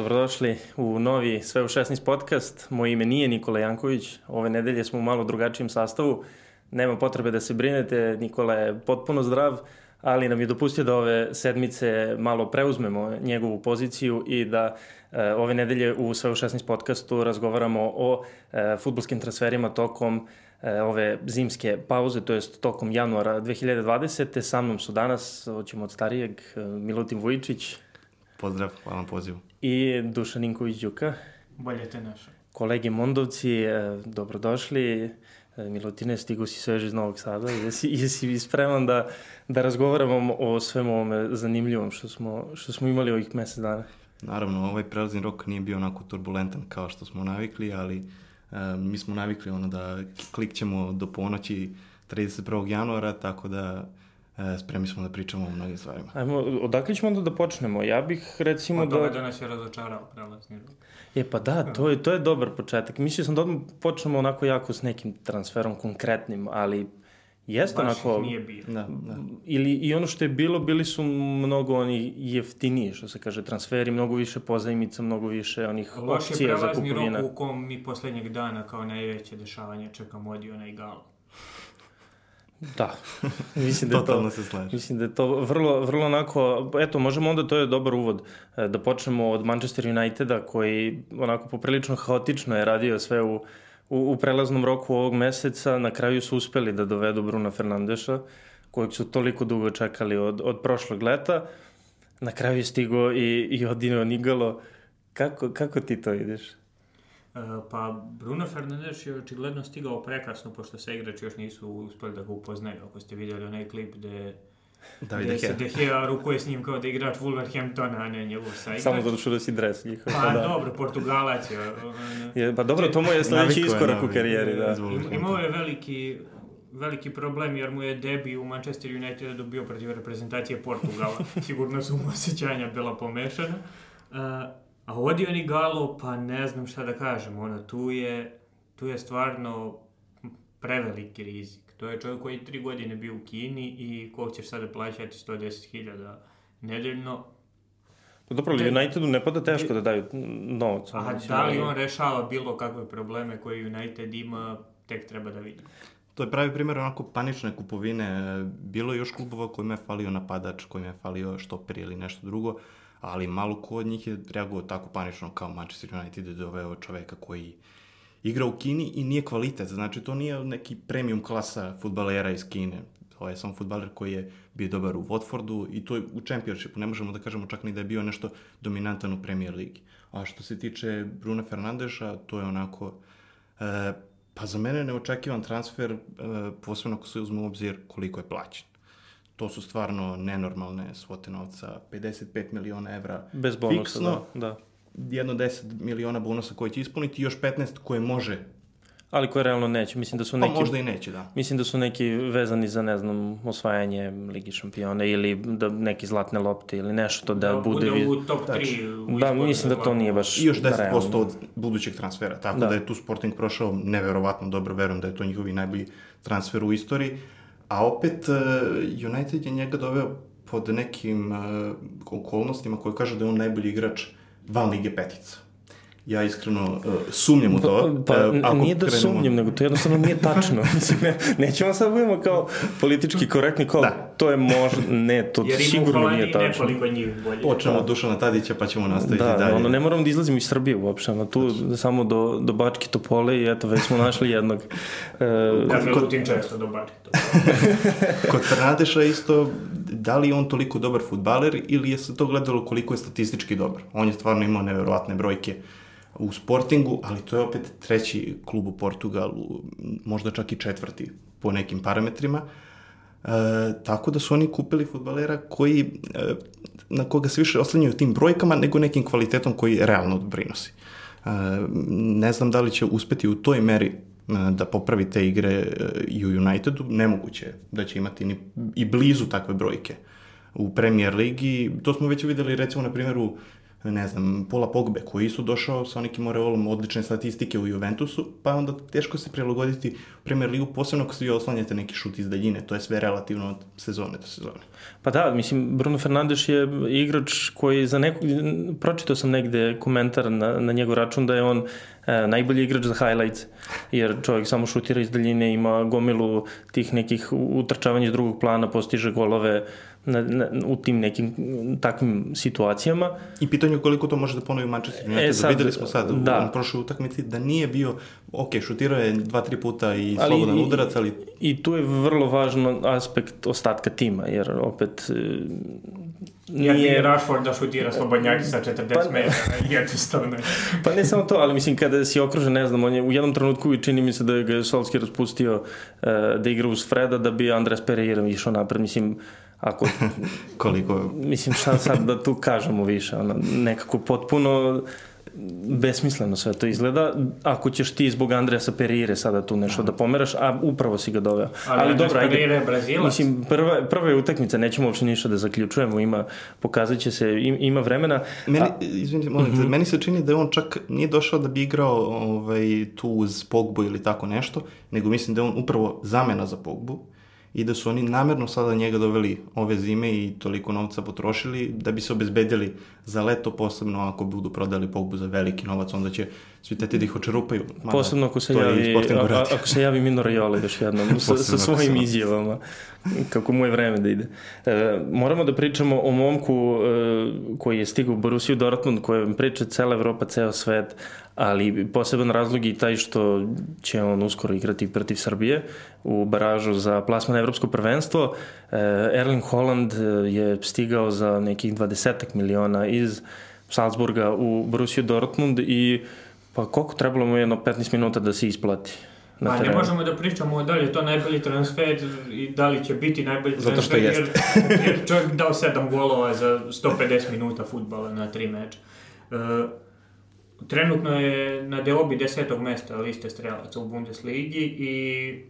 Dobrodošli u novi Sve u 16 podcast. Moje ime nije Nikola Janković. Ove nedelje smo u malo drugačijem sastavu. Nema potrebe da se brinete, Nikola je potpuno zdrav, ali nam je dopustio da ove sedmice malo preuzmemo njegovu poziciju i da e, ove nedelje u Sve u 16 podcastu razgovaramo o e, futbolskim transferima tokom e, ove zimske pauze, to jest tokom januara 2020. Sa mnom su danas, hoćemo od starijeg, Milutin Vujičić. Pozdrav, hvala na pozivu. I Dušan Ninković Đuka. Bolje te naše. Kolegi Mondovci, e, dobrodošli. E, Milutine, stigu si svež iz Novog Sada. Jesi, jesi spreman da, da razgovaramo o svemu ovome zanimljivom što smo, što smo imali ovih mesec dana? Naravno, ovaj prelazni rok nije bio onako turbulentan kao što smo navikli, ali e, mi smo navikli ono da klikćemo do ponoći 31. januara, tako da spremni smo da pričamo o mnogim stvarima. Ajmo, odakle ćemo onda da počnemo? Ja bih recimo Od da... toga da nas je razočarao prelazni rok. E pa da, to je, to je dobar početak. Mislio sam da odmah počnemo onako jako s nekim transferom konkretnim, ali jeste Baš onako... ih nije bio. Da, da. Ili i ono što je bilo, bili su mnogo oni jeftiniji, što se kaže, transferi, mnogo više pozajmica, mnogo više onih Loš je opcija za prelazni kupovina. rok u kom mi poslednjeg dana kao najveće dešavanje čekamo od onaj gal. Da, mislim da je to, se slažem. mislim da je to vrlo, vrlo onako, eto, možemo onda, to je dobar uvod, e, da počnemo od Manchester Uniteda, koji onako poprilično haotično je radio sve u, u, u prelaznom roku ovog meseca, na kraju su uspeli da dovedu Bruna Fernandeša, kojeg su toliko dugo čekali od, od prošlog leta, na kraju je stigo i, i Odino Nigalo, kako, kako ti to ideš? E, pa Bruno Fernandes je očigledno stigao prekasno, pošto se igrači još nisu uspeli da ga upoznaju. Ako ste vidjeli onaj klip gde, David gde De se Gea. De Gea rukuje s njim kao da je igrač Wolverhamptona, a ne njegov saigrač. Samo zato što da si dres njihov. Pa da. dobro, Portugalac je. Je, pa dobro, to mu je sledeći iskorak u karijeri, da. Imao je veliki, veliki problem jer mu je debi u Manchester Unitedu bio protiv reprezentacije Portugala. Sigurno su mu osjećanja bila pomešana. Uh, a ovdje oni Galo, pa ne znam šta da kažem, ono, tu je, tu je stvarno preveliki rizik. To je čovjek koji je tri godine bio u Kini i kog ćeš sada plaćati 110.000 nedeljno. Pa dobro, ali. Unitedu ne pada teško da daju novac. A da li on rešava bilo kakve probleme koje United ima, tek treba da vidimo. To je pravi primjer onako panične kupovine. Bilo je još klubova kojima je falio napadač, kojima je falio štoper ili nešto drugo, ali malo ko od njih je reagovao tako panično kao Manchester United je doveo čoveka koji igra u Kini i nije kvalitet. Znači, to nije neki premium klasa futbalera iz Kine. To je samo futbaler koji je bio dobar u Watfordu i to je u Championshipu. Ne možemo da kažemo čak ni da je bio nešto dominantan u Premier Ligi. A što se tiče Bruna Fernandeša, to je onako... E, pa za mene neočekivan transfer, e, posebno ako se uzme u obzir koliko je plaćen. To su stvarno nenormalne svote novca, 55 miliona evra Bez bonusa, fiksno, da, da. jedno 10 miliona bonusa koji će ispuniti još 15 koje može, Ali koje realno neće. Mislim da su pa neki... možda i neće, da. Mislim da su neki vezani za, ne znam, osvajanje Ligi šampiona ili da neki zlatne lopte ili nešto da, bude... vi- u top 3. Da, mislim da to nije baš I još 10% realno. od budućeg transfera, tako Da. da. je tu Sporting prošao neverovatno dobro, verujem da je to njihovi najbolji transfer u istoriji, a opet uh, United je njega doveo pod nekim uh, okolnostima koje kaže da je on najbolji igrač van Lige Petica. Ja iskreno uh, sumnjam u to. Pa, E, pa nije da krenemo- sumnjam, nego to jednostavno nije tačno. Mislim, ne, nećemo sad budemo kao politički korektni, kao Da. to je možda, ne, to Jer sigurno nije tačno. nekoliko njih bolje. Počnemo od Dušana Tadića pa ćemo nastaviti Da, dalje. ono, ne moramo da izlazimo iz Srbije uopšte, ono, tu samo do, do Bačke Topole i eto, već smo našli jednog. E, Ja Milutin često dobar. To. Kod Fernandeša isto, da li je on toliko dobar futbaler ili je se to gledalo koliko je statistički dobar. On je stvarno imao neverovatne brojke u Sportingu, ali to je opet treći klub u Portugalu, možda čak i četvrti po nekim parametrima. E, tako da su oni kupili futbalera koji, e, na koga se više oslanjaju tim brojkama nego nekim kvalitetom koji realno doprinosi. E, ne znam da li će uspeti u toj meri da popravi te igre e, i u Unitedu, nemoguće je da će imati ni, i blizu takve brojke u Premier Ligi. To smo već videli recimo na primjeru ne znam, Pola Pogbe, koji su došao sa nekim Oreolom odlične statistike u Juventusu, pa onda teško se prilagoditi u Premier Ligu, posebno ako svi oslanjate neki šut iz daljine, to je sve relativno od sezone do sezone. Pa da, mislim, Bruno Fernandes je igrač koji za nekog, pročitao sam negde komentar na, na njegov račun da je on e, najbolji igrač za highlights, jer čovjek samo šutira iz daljine, ima gomilu tih nekih utrčavanja iz drugog plana, postiže golove, na, na, u tim nekim takvim situacijama. I pitanje koliko to može da ponovi Manchester United. E, sad, videli smo sad da. u prošloj utakmici da nije bio, ok, šutirao je dva, tri puta i ali, slobodan i, udarac, ali... I tu je vrlo važan aspekt ostatka tima, jer opet Nije... Jer Rashford da šutira slobodnjaki sa 40 pa, metara, jednostavno. pa ne samo to, ali mislim kada si okružen, ne znam, on je u jednom trenutku i čini mi se da je ga Solski raspustio uh, da igra uz Freda da bi Andres Pereira išao napred, mislim, Ako, Koliko? Mislim, šta sad da tu kažemo više, ono, nekako potpuno besmisleno sve to izgleda. Ako ćeš ti zbog Andreasa Perire sada tu nešto da pomeraš, a upravo si ga doveo. Ali, Ali dobro, ajde. Perire je Brazilac. Mislim, prva, prva je utakmica, nećemo uopšte ništa da zaključujemo, ima, pokazat će se, ima vremena. Meni, a, izvinite, molim, uh mhm. -huh. meni se čini da je on čak nije došao da bi igrao ovaj, tu uz Pogbu ili tako nešto, nego mislim da je on upravo zamena za Pogbu i da su oni namerno sada njega doveli ove zime i toliko novca potrošili da bi se obezbedili za leto, posebno ako budu prodali Pogbu za veliki novac, onda će svi teti da ih očerupaju. Mada, posebno ako se, javi, a, ako se javi Mino Raiola još jednom sa, sa svojim izjavama, kako mu je vreme da ide. E, moramo da pričamo o momku e, koji je stigao u Borusiju Dortmund, kojem priča cela Evropa, ceo svet, ali poseban razlog je taj što će on uskoro igrati protiv Srbije u baražu za plasman evropsko prvenstvo. E, Erling Holland je stigao za nekih 20 miliona iz Salzburga u Borussia Dortmund i pa koliko trebalo mu jedno 15 minuta da se isplati? Na pa ne možemo da pričamo da li je to najbolji transfer i da li će biti najbolji transfer. Zato što jer, jer čovjek dao 7 golova za 150 minuta futbala na tri meča. Uh, Trenutno je na deobi desetog mesta liste strelaca u Bundesligi i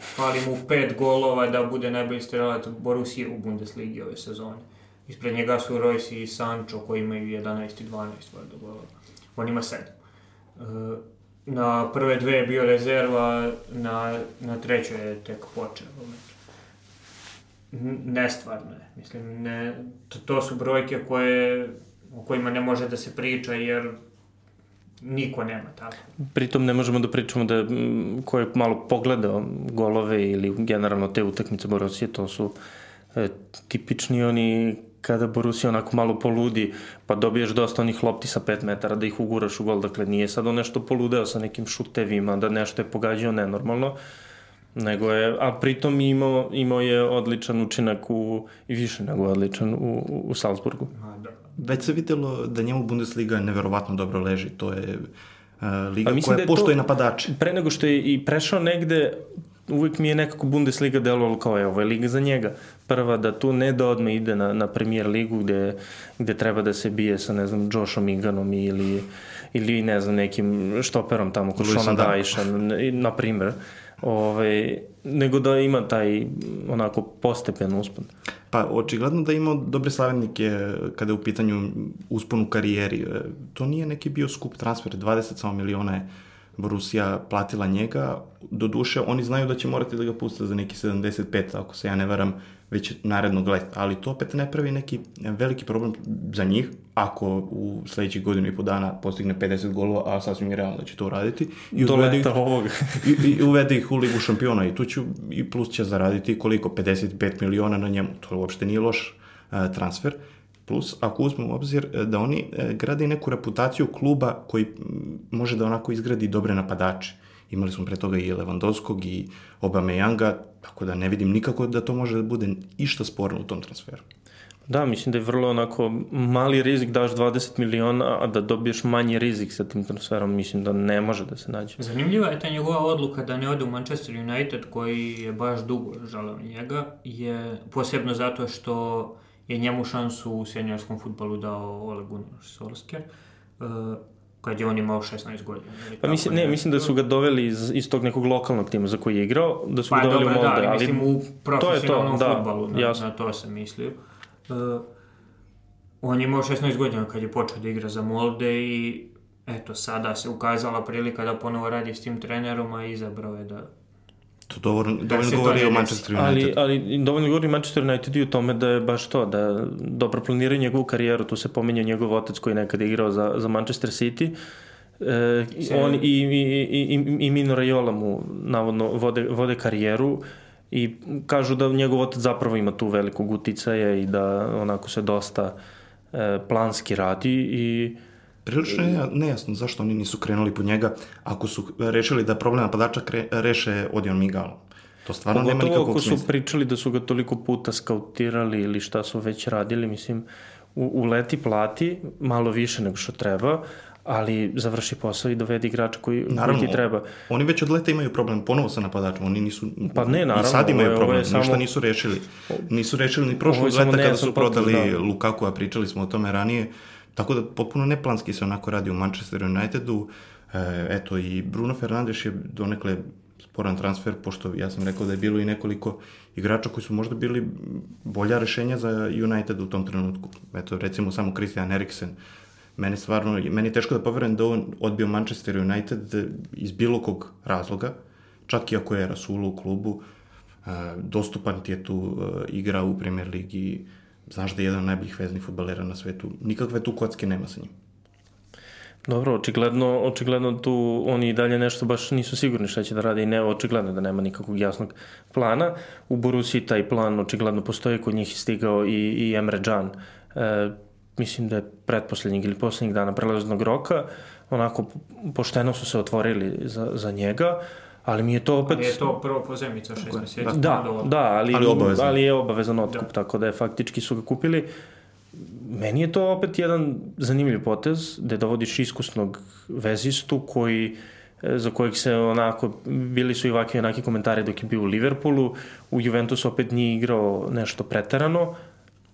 fali mu pet golova da bude najbolji strelac Borusije u Bundesligi ove sezone. Ispred njega su Royce i Sancho koji imaju 11 i 12 valjda golova. On ima 7. E, na prve dve je bio rezerva, na, na trećoj je tek počeo. Nestvarno je. Mislim, ne, to, to su brojke koje o kojima ne može da se priča jer niko nema tako. Pritom ne možemo da pričamo da ko je malo pogledao golove ili generalno te utakmice Borusije, to su e, tipični oni kada Borussia onako malo poludi, pa dobiješ dosta onih lopti sa 5 metara da ih uguraš u gol, dakle nije sad on nešto poludeo sa nekim šutevima, da nešto je pogađao nenormalno, nego je, a pritom imao, imao je odličan učinak u, i više nego odličan u, u Salzburgu. Da već se videlo da njemu Bundesliga neverovatno dobro leži. To je uh, liga koja da je poštoje napadače. Pre nego što je i prešao negde, uvijek mi je nekako Bundesliga delovalo kao je ovo je liga za njega. Prva da tu ne da odme ide na, na premier ligu gde, gde treba da se bije sa ne znam Joshom Iganom ili, ili ne znam nekim štoperom tamo kod Šona Dajša, na, na primer. Ove, nego da ima taj onako postepen uspon. Pa očigledno da ima dobre slavenike kada je u pitanju uspon u karijeri. E, to nije neki bio skup transfer, 20 samo miliona je Borussia platila njega. Do duše, oni znaju da će morati da ga puste za neki 75, ako se ja ne varam, već narednog leta. Ali to opet ne pravi neki veliki problem za njih, ako u sledećih godinu i po dana postigne 50 golova, a sasvim je realno da će to uraditi. I Do leta ovoga. i, I uvede ih u Ligu šampiona i tu će, i plus će zaraditi koliko? 55 miliona na njemu. To uopšte nije loš uh, transfer. Plus, ako uzmemo u obzir e, da oni e, grade neku reputaciju kluba koji može da onako izgradi dobre napadače. Imali smo pre toga i Lewandowskog i Obameyanga, tako da ne vidim nikako da to može da bude išta sporno u tom transferu. Da, mislim da je vrlo onako mali rizik, daš 20 miliona, a da dobiješ manji rizik sa tim transferom, mislim da ne može da se nađe. Zanimljiva je ta njegova odluka da ne ode u Manchester United, koji je baš dugo žaleo njega, je posebno zato što je njemu šansu u seniorskom futbalu dao Ole Gunnar Solskjaer. Uh, kad je on imao 16 godina. Pa mislim, ne, mislim da su ga doveli iz, iz tog nekog lokalnog tima za koji je igrao, da su pa, ga doveli dobro, u Molde. Da, ali mislim u profesionalnom to to, da, futbalu, na, jasno. na to sam mislio. Uh, on je imao 16 godina kad je počeo da igra za Molde i eto, sada se ukazala prilika da ponovo radi s tim trenerom, a izabrao je da To dovoljno, Da dovoljno govori o. Manchester United. Ali, ali dovoljno govori Manchester United i u tome da je baš to, da dobro planiraju njegovu karijeru, tu se pominje njegov otac koji je nekada igrao za, za Manchester City, e, on i, i, i, i, i Mino Raiola mu navodno vode, vode karijeru i kažu da njegov otac zapravo ima tu velikog uticaja i da onako se dosta e, planski radi i Prilično je nejasno zašto oni nisu krenuli po njega ako su rešili da problem napadača kre, reše Odion Migalo. To stvarno nema Pogotovo nikakvog ako su smisla. pričali da su ga toliko puta skautirali ili šta su već radili, mislim, u, u leti plati malo više nego što treba, ali završi posao i dovedi igrača koji, Naravno, koji ti treba. Oni već od leta imaju problem ponovo sa napadačem, oni nisu... Pa ne, naravno, I sad imaju ovo problem, samo- ništa nisu rešili. Nisu rešili ni prošlog leta kada su prodali da. Lukaku, a pričali smo o tome ranije. Tako da potpuno neplanski se onako radi u Manchester Unitedu. E, eto, i Bruno Fernandes je donekle sporan transfer, pošto ja sam rekao da je bilo i nekoliko igrača koji su možda bili bolja rešenja za United u tom trenutku. Eto, recimo samo Christian Eriksen. Mene stvarno, meni je teško da poverujem da on odbio Manchester United iz bilo kog razloga, čak i ako je Rasulu u klubu, e, dostupan ti je tu, e, igra u Premier Ligi, znaš da je jedan najboljih veznih futbalera na svetu, nikakve tu kocke nema sa njim. Dobro, očigledno, očigledno tu oni i dalje nešto baš nisu sigurni šta će da rade i ne, očigledno da nema nikakvog jasnog plana. U Borussiji taj plan očigledno postoji, kod njih je stigao i, i Emre Can. E, mislim da je pretposlednjeg ili poslednjeg dana prelaznog roka, onako pošteno su se otvorili za, za njega, ali mi je to opet... Ali je to prvo pozemica šest je, meseci. Da, onda da, ali, Ali obavezan. ali je obavezan otkup, Da. tako da je faktički su ga kupili. Meni je to opet jedan zanimljiv potez, gde dovodiš iskusnog vezistu koji e, za kojeg se onako, bili su i ovakvi onaki komentari dok je bio u Liverpoolu, u Juventusu opet nije igrao nešto preterano,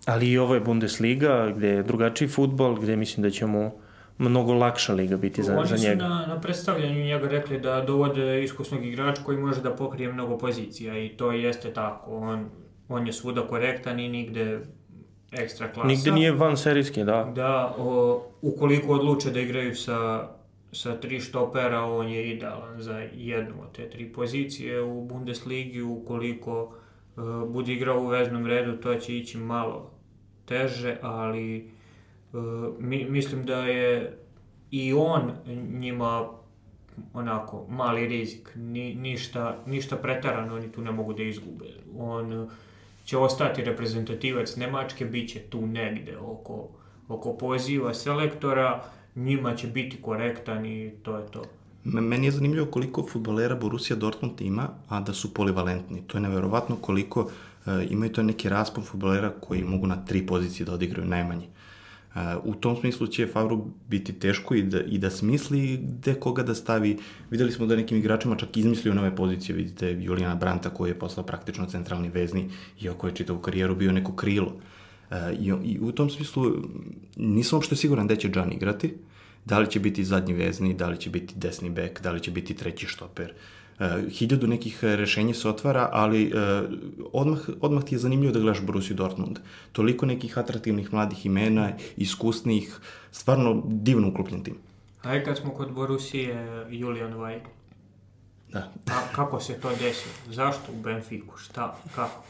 ali i ovo je Bundesliga, gde je drugačiji futbol, gde mislim da će mu mnogo lakša liga biti za, Oni za su njega. na, na predstavljanju njega rekli da dovode iskusnog igrača koji može da pokrije mnogo pozicija i to jeste tako. On, on je svuda korektan i nigde ekstra klasa. Nigde nije van serijski, da. Da, o, ukoliko odluče da igraju sa, sa tri štopera, on je idealan za jednu od te tri pozicije u Bundesligi. Ukoliko e, bude igrao u veznom redu, to će ići malo teže, ali e, mi, mislim da je i on njima onako mali rizik, Ni, ništa, ništa pretarano oni tu ne mogu da izgube. On će ostati reprezentativac Nemačke, bit će tu negde oko, oko poziva selektora, njima će biti korektan i to je to. Me- Meni je zanimljivo koliko futbolera Borussia Dortmund ima, a da su polivalentni. To je neverovatno koliko e, imaju to neki raspon futbolera koji mogu na tri pozicije da odigraju najmanje. E, u tom smislu će Favru biti teško i da, i da smisli gde koga da stavi. Videli smo da nekim igračima čak izmislio nove pozicije. Vidite Julijana Branta koji je postao praktično centralni vezni, iako je čitavu karijeru bio neko krilo. E, i, I u tom smislu nisam uopšte siguran gde će Džan igrati. Da li će biti zadnji vezni, da li će biti desni bek, da li će biti treći štoper. E, hiljadu nekih e, rešenja se otvara, ali e, odmah, odmah ti je zanimljivo da gledaš Borussia Dortmund. Toliko nekih atraktivnih mladih imena, iskusnih, stvarno divno uklopljen tim. Aj kad smo kod Borusije, Julian Weigl. Da. A, kako se to desilo? Zašto u Benfiku? Šta? Kako?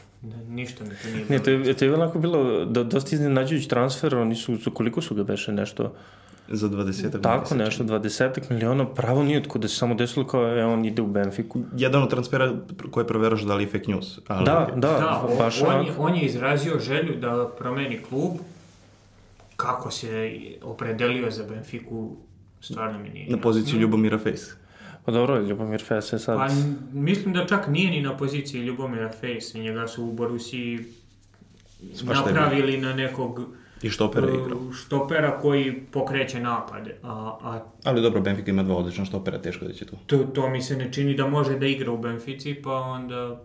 Ništa mi to nije Ne, to bilo. je, to je onako bilo do, dosta iznenađujući transfer, oni su, su, koliko su ga beše nešto, Za 20 tako nešto, 20 miliona, pravo nije otkud da se samo desilo kao je on ide u Benfiku. Jedan od transfera koje proveraš da li je fake news. Ali, Da, da, Da, o- baš on, onako. je, on je izrazio želju da promeni klub. Kako se opredelio za Benfiku, stvarno mi nije Na poziciju. Ljubomira Face. Pa dobro, Ljubomir Fes je sad... Pa mislim da čak nije ni na poziciji Ljubomira Fejsa, njega su u je napravili na nekog I štopera je igrao. uh, štopera koji pokreće napade, a, a Ali dobro, Benfica ima dva odlična štopera, teško da će tu. to, to mi se ne čini da može da igra u Benfici, pa onda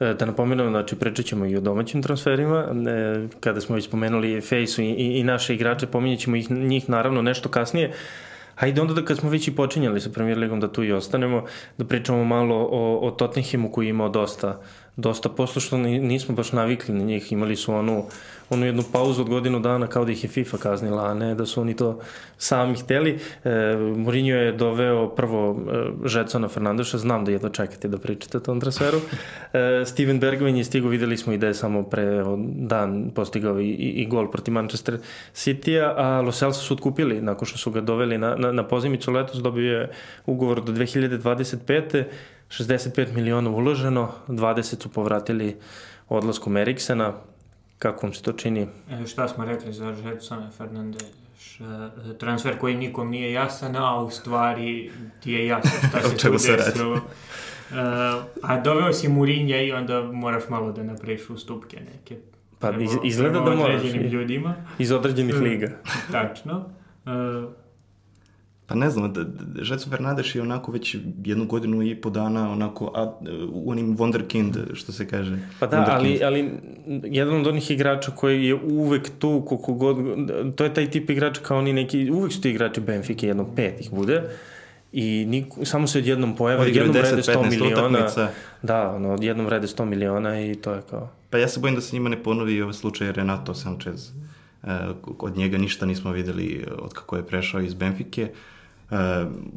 E, Da napomenem, znači pričat ćemo i o domaćim transferima, e, kada smo već spomenuli Fejsu i, i, i naše igrače, pominjet ćemo ih, njih naravno nešto kasnije. Hajde onda da kad smo već i počinjali sa Premier Ligom da tu i ostanemo, da pričamo malo o, o Tottenhamu koji je imao dosta, dosta poslušno, nismo baš navikli na njih, imali su onu, onu jednu pauzu od godinu dana kao da ih je FIFA kaznila, a ne da su oni to sami hteli. E, Mourinho je doveo prvo e, Žetsona Fernandeša, znam da jedno čekate da pričate o tom transferu. E, Steven Bergwijn je stigo, videli smo i da je samo pre evo, dan postigao i, i, i gol protiv Manchester City-a, a Lo Celso su otkupili nakon što su ga doveli na, na, na pozimicu letos, dobio je ugovor do 2025. 65 miliona uloženo, 20 su povratili odlaskom Eriksena. Kako vam se to čini? E, šta smo rekli za Jetsona Fernandez? transfer koji nikom nije jasan, a u stvari ti je jasno šta se tu desilo. Uh, a doveo si Murinja i onda moraš malo da napraviš ustupke neke. Pa iz, izgleda da moraš. ljudima. Iz određenih liga. Tačno. Uh, Pa ne znam, Žeco Fernandeš je onako već jednu godinu i po dana onako a, u onim wonderkind, što se kaže. Pa da, ali, ali jedan od onih igrača koji je uvek tu, koliko god, to je taj tip igrača kao oni neki, uvek su ti igrači Benfike, jedno pet ih bude. I niko, samo se odjednom pojava, odjednom 10, vrede 100 miliona. Utakmica. Da, ono, odjednom vrede 100 miliona i to je kao... Pa ja se bojim da se njima ne ponovi ovaj slučaj Renato Sanchez. E, od njega ništa nismo videli od kako je prešao iz Benfike. Uh,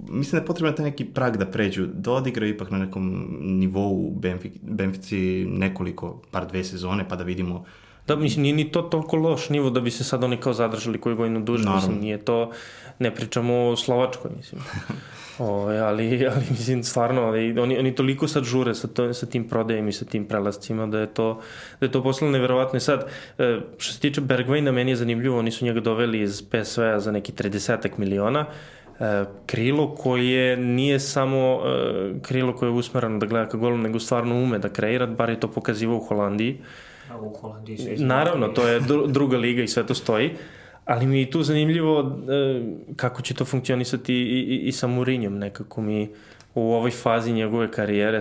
mislim da je potrebno taj neki prag da pređu, da odigra ipak na nekom nivou u Benfic, Benfici nekoliko, par dve sezone, pa da vidimo Da, mislim, nije ni to toliko loš nivo da bi se sad oni kao zadržali koju godinu duže, Naravno. mislim, nije to, ne pričamo o Slovačkoj, mislim. O, ali, ali mislim, stvarno, ali, oni, oni toliko sad žure sa, to, sa tim prodajem i sa tim prelascima da je to, da je to poslalo neverovatno. I sad, e, što se tiče Bergvajna, meni je zanimljivo, oni su njega doveli iz PSV-a za neki 30 miliona, E, krilo koje nije samo e, krilo koje je usmerano da gleda ka golu, nego stvarno ume da kreira, bar je to pokazivo u Holandiji. A u Holandiji se Naravno, to je druga liga i sve to stoji. Ali mi je tu zanimljivo e, kako će to funkcionisati i, i, i sa Mourinhom. Nekako mi u ovoj fazi njegove karijere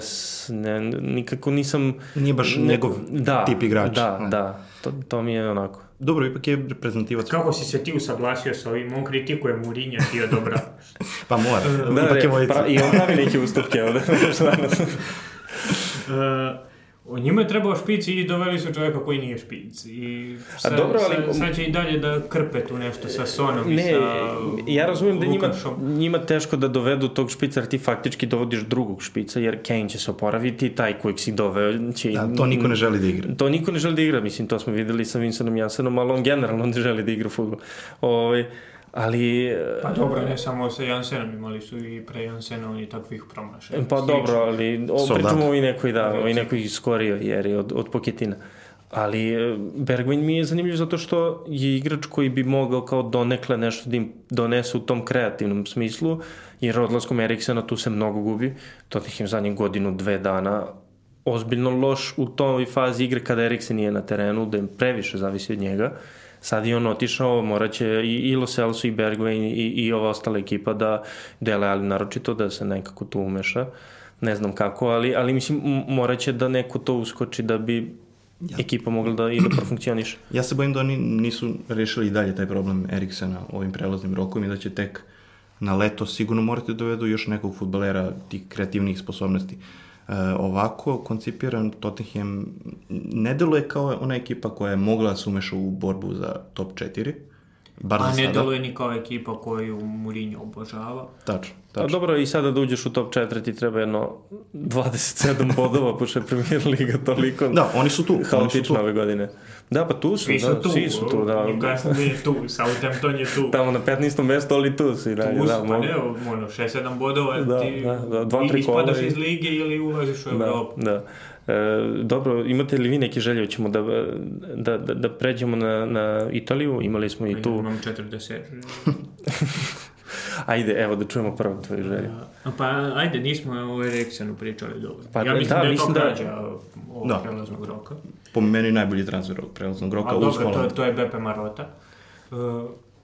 ne, nikako nisam... Nije baš ne, njegov da, tip igrača. Da, ne. da. To, to mi je onako. Dobro, ipak je reprezentativac. Kako si se ti usaglasio sa ovim? On kritikuje Murinja, ti je dobra. pa mora. da, ipak je moj... pra, I on pravi neke ustupke ovde. uh, O njima je trebao špic i doveli su čoveka koji nije špic. I sad, A dobro, ali... sad, sad će i dalje da krpe tu nešto sa Sonom ne, i sa Ja razumijem da njima, njima teško da dovedu tog špica, jer ti faktički dovodiš drugog špica, jer Kane će se oporaviti, taj kojeg si doveo će... Da, to niko ne želi da igra. To niko ne želi da igra, mislim, to smo videli sa Vincenom Jansenom, ali on generalno ne želi da igra futbol. Ove, ovaj, Ali... Pa dobro, ne samo sa Jansenom, imali su i pre Jansena oni takvih promašaja. Pa Slično. dobro, ali pričamo i nekoj, da, i nekoj skorio jer je od, od Poketina. Ali e, Bergwijn mi je zanimljiv zato što je igrač koji bi mogao kao donekle nešto da im donese u tom kreativnom smislu, jer odlaskom Eriksena tu se mnogo gubi. Tottenham zadnjih godinu, dve dana ozbiljno loš u toj fazi igre kada Eriksen nije na terenu, da im previše zavisi od njega. Uh, sad je on otišao, morat će i, i Lo Celso i Bergwijn i, i ova ostala ekipa da dele, ali naročito da se nekako tu umeša. Ne znam kako, ali, ali mislim morat će da neko to uskoči da bi ja. ekipa mogla da i da profunkcioniše. Ja se bojim da oni nisu rešili i dalje taj problem Eriksena ovim prelaznim rokom i da će tek na leto sigurno morate da dovedu još nekog futbalera tih kreativnih sposobnosti. Uh, ovako koncipiran Tottenham ne deluje kao ona ekipa koja je mogla da se umeša u borbu za top 4. Bar A ne sada. deluje ni kao ekipa koju Mourinho obožava. Tačno. Tačno. A dobro, i sada da uđeš u top 4 ti treba jedno 27 bodova, pošto je premier liga toliko da, oni su tu. haotična ove godine. Da, pa tu su, svi su da, tu, svi su tu, da. Newcastle je tu, Southampton je tu. Tamo na 15. mesto, ali tu si. Da, tu da, pa ne, ono, 6-7 bodova da, ti da, da, dva, tri ispadaš iz lige ili ulaziš u da, Evropu. Da, da. E, dobro, imate li vi neke želje, hoćemo da, da, da, da pređemo na, na Italiju, imali smo i tu... Imam 40. Ajde, evo da čujemo prvo tvoju želju. Pa ajde, nismo o Eriksenu pričali dobro. Pa, ja mislim da, da je to krađa da... ovog da. prelaznog roka. Po meni najbolji transfer ovog prelaznog roka. A dobro, to, to je Bepe Marota. Uh,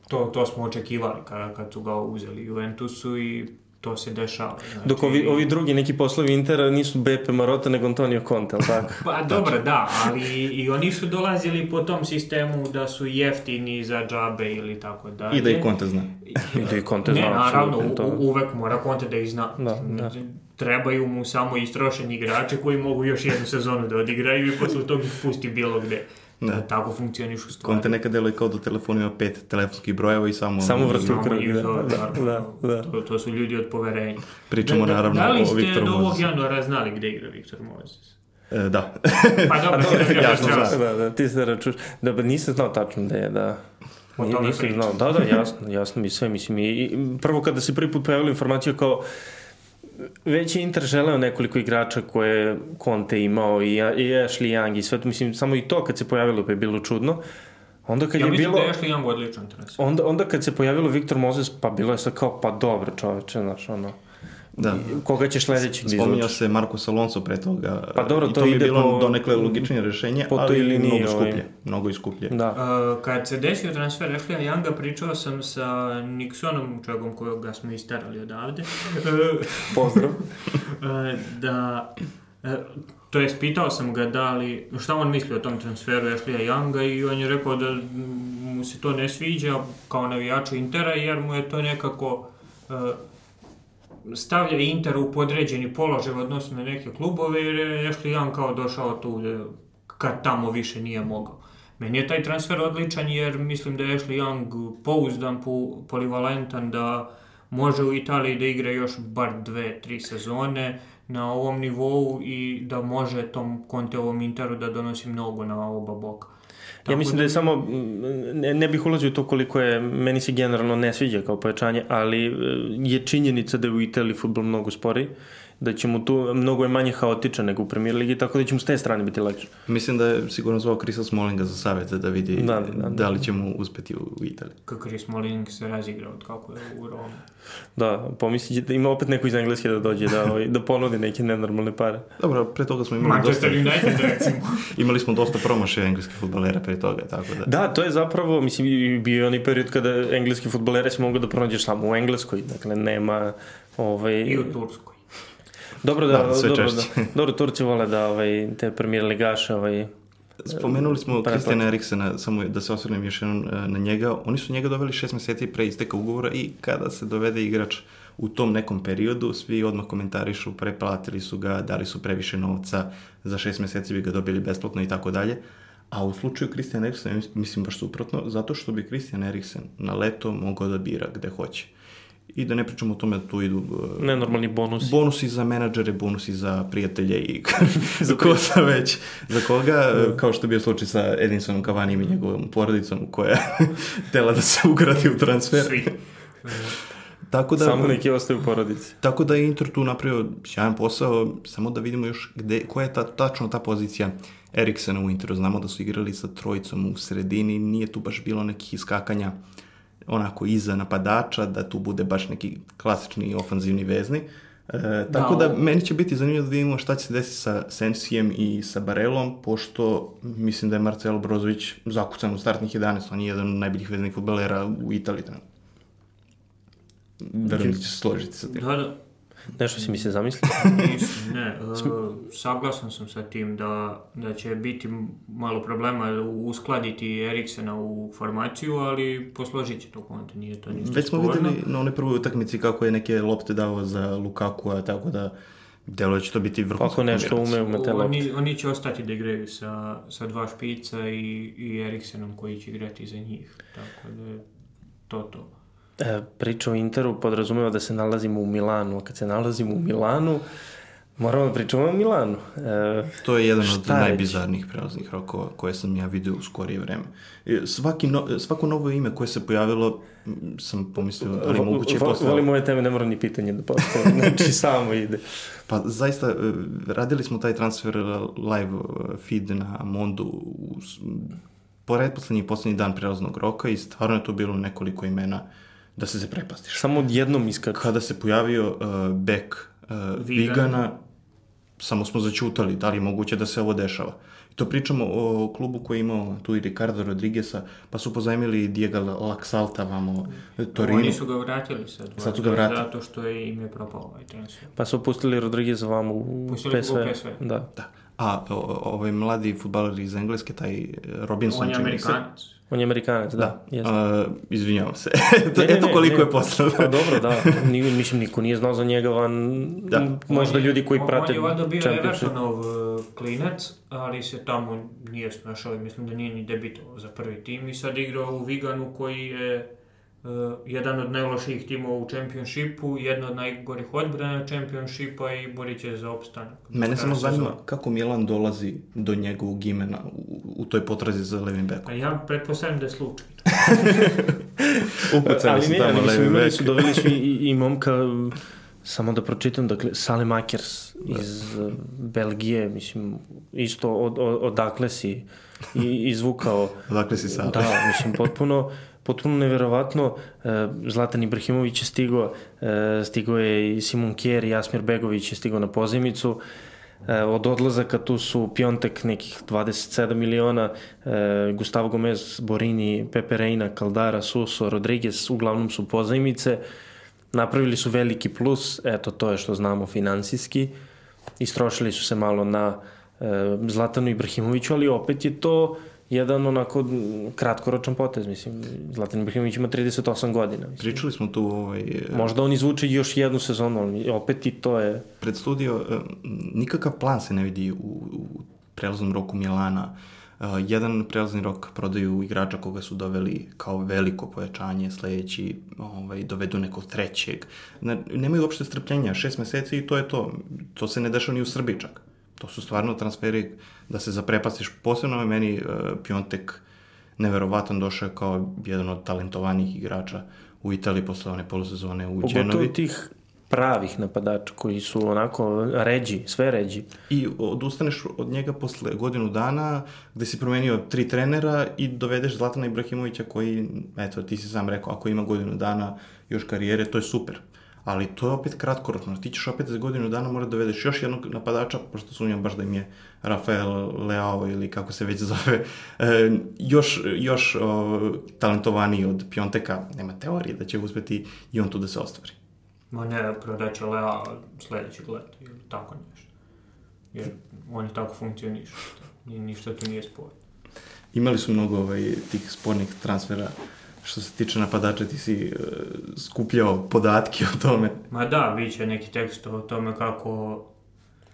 to, to smo očekivali kada, kad su ga uzeli Juventusu i to se dešava. Znači... Dok ovi, ovi drugi neki poslovi Intera nisu Bepe Marota nego Antonio Conte, ali tako? pa dobro, da, ali i oni su dolazili po tom sistemu da su jeftini za džabe ili tako dalje. I da i Conte zna. I da i Conte zna. Ne, naravno, u, uvek mora Conte da ih zna. Da, da. trebaju mu samo istrošeni igrači koji mogu još jednu sezonu da odigraju i posle toga ih pusti bilo gde. Da. Da. Tako funkcionišu stvari. Konte nekad deluje kao da telefon ima pet telefonskih brojeva i samo... Samo vrti u Samo krug, njih da, da, da, da. To, to su ljudi od poverenja. Pričamo Da- da- naravno Da li o ste Viktoru do ovog januara znali gde igra Viktor Mozes? E, da. Pa dobro, da Ja kažeš sam evo, znao. Da, da, ti se račuš. Da, ba nisam znao tačno da je, da. O tome nisam pričam. znao. Da, da, jasno, jasno mi sve, mislim. I, i prvo kada se prvi put pojavila informacija kao već je Inter želeo nekoliko igrača koje je Conte imao i, i Ashley Young i sve to, mislim, samo i to kad se pojavilo pa je bilo čudno. Onda kad Ja je mislim bilo... da je Ashley Young odličan transfer. Onda, onda kad se pojavilo Viktor Moses, pa bilo je sad kao, pa dobro čoveče, znaš, ono, Da. koga ćeš sledećeg da Spominjao se Marcos Alonso pre toga. Pa dobro, I to to mi je ide bilo po- donekle logičnije rešenje, po ali liniji, mnogo ovaj. skuplje. Mnogo i skuplje. Da. Uh, kad se desio transfer Ashley Younga, pričao sam sa Nixonom, čovjekom kojega smo istarali odavde, Pozdrav. uh, da, uh, to jest pitao sam ga da li, šta on misli o tom transferu Ashley Younga i on je rekao da mu se to ne sviđa kao navijaču Intera jer mu je to nekako uh, stavlja Inter u podređeni položaj u odnosu na neke klubove jer je Ashley Young kao došao tu da, kad tamo više nije mogao. Meni je taj transfer odličan jer mislim da je Ashley Young pouzdan, po, polivalentan, da može u Italiji da igra još bar dve, tri sezone na ovom nivou i da može tom Conteovom Interu da donosi mnogo na oba boka. Ja mislim da je samo, mm, ne, ne bih ulazio to koliko je, meni se generalno ne sviđa kao pojačanje, ali e, je činjenica da je u Italiji futbol mnogo sporiji, da će mu tu, mnogo je manje haotičan nego u premier ligi, tako da će mu s te strane biti lakše. Mislim da je sigurno zvao Krisa Smolinga za savjet da vidi Da, da, da, da. li će mu uspeti u, u Italiji. Kako je Smalling se razigrao od kako je u Romu. Da, pomislit će da ima opet neko iz Engleske da dođe da, ovaj, da ponudi neke nenormalne pare. Dobro, pre toga smo imali Manchester dosta, United recimo. imali smo dosta promašaja engleskih futbalera pre toga, tako da. Da, to je zapravo, mislim, bio je onaj period kada engleski futbolere si mogu da pronađeš samo u Engleskoj, dakle nema ovaj... I u Turskoj. Dobro da, Da, sve dobro, češće. da, dobro, Turci vole da ovaj, te premier ligaše ovaj, Spomenuli smo Kristijana Eriksena, samo da se osvrnem još jednom e, na njega. Oni su njega doveli šest meseci pre isteka ugovora i kada se dovede igrač u tom nekom periodu, svi odmah komentarišu, preplatili su ga, dali su previše novca, za šest meseci bi ga dobili besplatno i tako dalje. A u slučaju Kristijana Eriksena, mislim baš suprotno, zato što bi Kristijan Eriksen na leto mogao da bira gde hoće. I da ne pričamo o tome da tu idu e, nenormalni bonus. bonusi za menadžere, bonusi za prijatelje i za ko sa već, za koga, kao što je bio slučaj sa Edinsonom Cavanijem i njegovom porodicom koja tela da se ugradi u transfer. Svi. Tako da, Samo neki ostaju u porodici. tako da je Inter tu napravio sjajan posao, samo da vidimo još gde, koja je ta, tačno ta pozicija Eriksena u Interu. Znamo da su igrali sa trojicom u sredini, nije tu baš bilo nekih iskakanja onako iza napadača, da tu bude baš neki klasični ofanzivni vezni. E, tako da, Da, meni će biti zanimljivo da vidimo šta će se desiti sa Sensijem i sa Barelom, pošto mislim da je Marcelo Brozović zakucan u startnih 11, on je jedan od najboljih veznih futbalera u Italiji. trenutno. Verujem da će se složiti sa tim. Da, da. Nešto si mi se zamisli. Nisam, ne. Uh, saglasan sam sa tim da, da će biti malo problema uskladiti Eriksena u formaciju, ali posložit će to konte, nije to ništa Već smo videli na onoj prvoj utakmici kako je neke lopte dao za Lukaku, tako da da će to biti vrhunsko. Ako nešto ume, ume te lopte. Oni, oni će ostati da igraju sa, sa dva špica i, i Eriksenom koji će igrati za njih. Tako da je to to. E, priča o Interu podrazumeva da se nalazimo u Milanu, a kad se nalazimo u Milanu, moramo da pričamo o Milanu. E, To je jedan od najbizarnijih prelaznih rokova koje sam ja video u skorije vreme. E, Svaki no, svako novo ime koje se pojavilo sam pomislio da li moguće posle... Volim ove teme, ne moram ni pitanje da postavim, znači samo ide. Pa zaista, e, radili smo taj transfer live e, feed na Mondu u s- pored poslednji dan prelaznog roka i stvarno je to bilo nekoliko imena da se se prepastiš. Samo jednom iskaču. Kada se pojavio uh, bek uh, Vigan. Vigana, samo smo začutali da li je moguće da se ovo dešava. I to pričamo o klubu koji je imao tu i Ricardo Rodriguesa, pa su pozajmili Diego Laxalta, vamo Torino. Oni su ga vratili sad. Sad su ga vratili. Zato što je im je propao ovaj transfer. Pa su pustili Rodriguez vam u Pustili PSV. ga u PSV. Da. Da, A, o, ovaj mladi futbaler iz Engleske, taj Robinson, On je mi se. On je Amerikanac, da. jeste. Uh, izvinjavam se. Ne, ne, Eto ne, koliko ne. je poslao. Pa dobro, da. Ni, mislim, niko nije znao za njega van Da. možda ljudi koji on- prate On je valjda bio. Evertonov uh, klinac, ali se tamo nije snašao i mislim da nije ni debitovao za prvi tim i sad igrao u Viganu koji je jedan od najlošijih timova u Championshipu, jedna od najgorih odbrana Championshipa i borit će za opstanak. Mene samo zanima kako Milan dolazi do njegovog imena u, u toj potrazi za levim bekom. A ja pretpostavljam da je slučaj. Upucani ali su tamo levi bek. su, doveli su i, i, i momka, samo da pročitam, dakle, Salim Akers iz uh, Belgije, mislim, isto od, od, odakle si i, izvukao. Odakle si sad? Da, mislim, potpuno, potpuno neverovatno. E, Zlatan Ibrahimović je stigao, e, stigao je i Simon Kjer, Jasmir Begović je stigao na pozemicu. E, od odlazaka tu su Piontek nekih 27 miliona, Gustavo Gomez, Borini, Pepe Reina, Caldara, Suso, Rodriguez, uglavnom su pozajmice. Napravili su veliki plus, eto to je što znamo finansijski. Istrošili su se malo na Zlatanu Ibrahimoviću, ali opet je to jedan onako kratkoročan potez, mislim. Zlatan Ibrahimović ima 38 godina. Mislim. Pričali smo tu ovaj, Možda on izvuče još jednu sezonu, ali opet i to je... pred studio, e, nikakav plan se ne vidi u, u prelaznom roku Milana. E, jedan prelazni rok prodaju igrača koga su doveli kao veliko pojačanje, sledeći ovaj, dovedu nekog trećeg. Ne, nemaju uopšte strpljenja, šest meseci i to je to. To se ne dešava ni u Srbiji čak. To su stvarno transferi da se zaprepastiš. Posebno je meni uh, Piontek neverovatan došao kao jedan od talentovanijih igrača u Italiji posle one polusezone u Pogotovo Đenovi. tih pravih napadača koji su onako ređi, sve ređi. I odustaneš od njega posle godinu dana gde si promenio tri trenera i dovedeš Zlatana Ibrahimovića koji, eto, ti si sam rekao, ako ima godinu dana još karijere, to je super. Ali to je opet kratkoročno. Ti ćeš opet za godinu dana mora da dovedeš još jednog napadača, pošto sumnjam baš da im je Rafael Leao ili kako se već zove, e, još, još o, talentovaniji od Pionteka. Nema teorije da će uspeti i on tu da se ostvari. Ma ne, prodaće Lea sledećeg leta ili tako nešto. Jer oni tako funkcionišu. Ni, ništa tu nije sporno. Imali su mnogo ovaj, tih spornih transfera što se tiče napadača, ti si uh, skupljao podatke o tome. Ma da, bit će neki tekst o tome kako,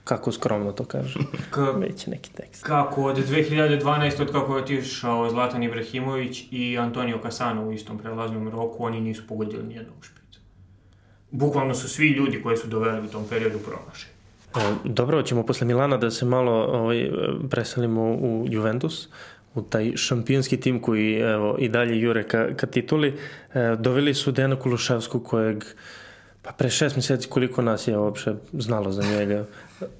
Kako skromno to kaže. ka, Već neki tekst. kako od 2012. od kako je otišao Zlatan Ibrahimović i Antonio Casano u istom prelaznom roku, oni nisu pogodili nijednog špica. Bukvalno su svi ljudi koje su doveli u tom periodu promašeni. E, Dobro, ćemo posle Milana da se malo ovaj, preselimo u Juventus, u taj šampionski tim koji evo, i dalje jure ka, ka tituli. E, doveli su Dejana Kuluševskog kojeg pa pre šest meseci koliko nas je uopšte znalo za njega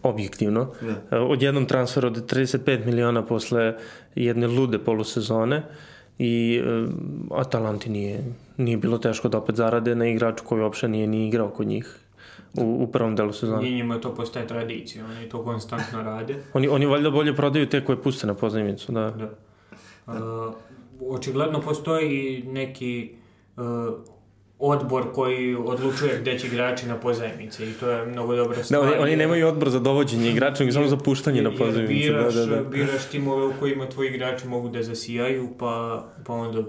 objektivno. Da. E, Odjednom transfer od 35 miliona posle jedne lude polusezone i e, Atalanti nije, nije bilo teško da opet zarade na igraču koji uopšte nije ni igrao kod njih u, u prvom delu sezone. I njima to postaje tradicija, oni to konstantno rade. Oni, oni valjda bolje prodaju te koje puste na pozajmicu, da. Da. Uh, očigledno postoji neki uh, odbor koji odlučuje gde će igrači na pozajmice i to je mnogo dobra Da, stvar. oni, oni jer- nemaju odbor za dovođenje igrača, nego samo za puštanje na jer pozajmicu. Biraš, Da, da, da. biraš timove u kojima tvoji igrači mogu da zasijaju, pa, pa onda...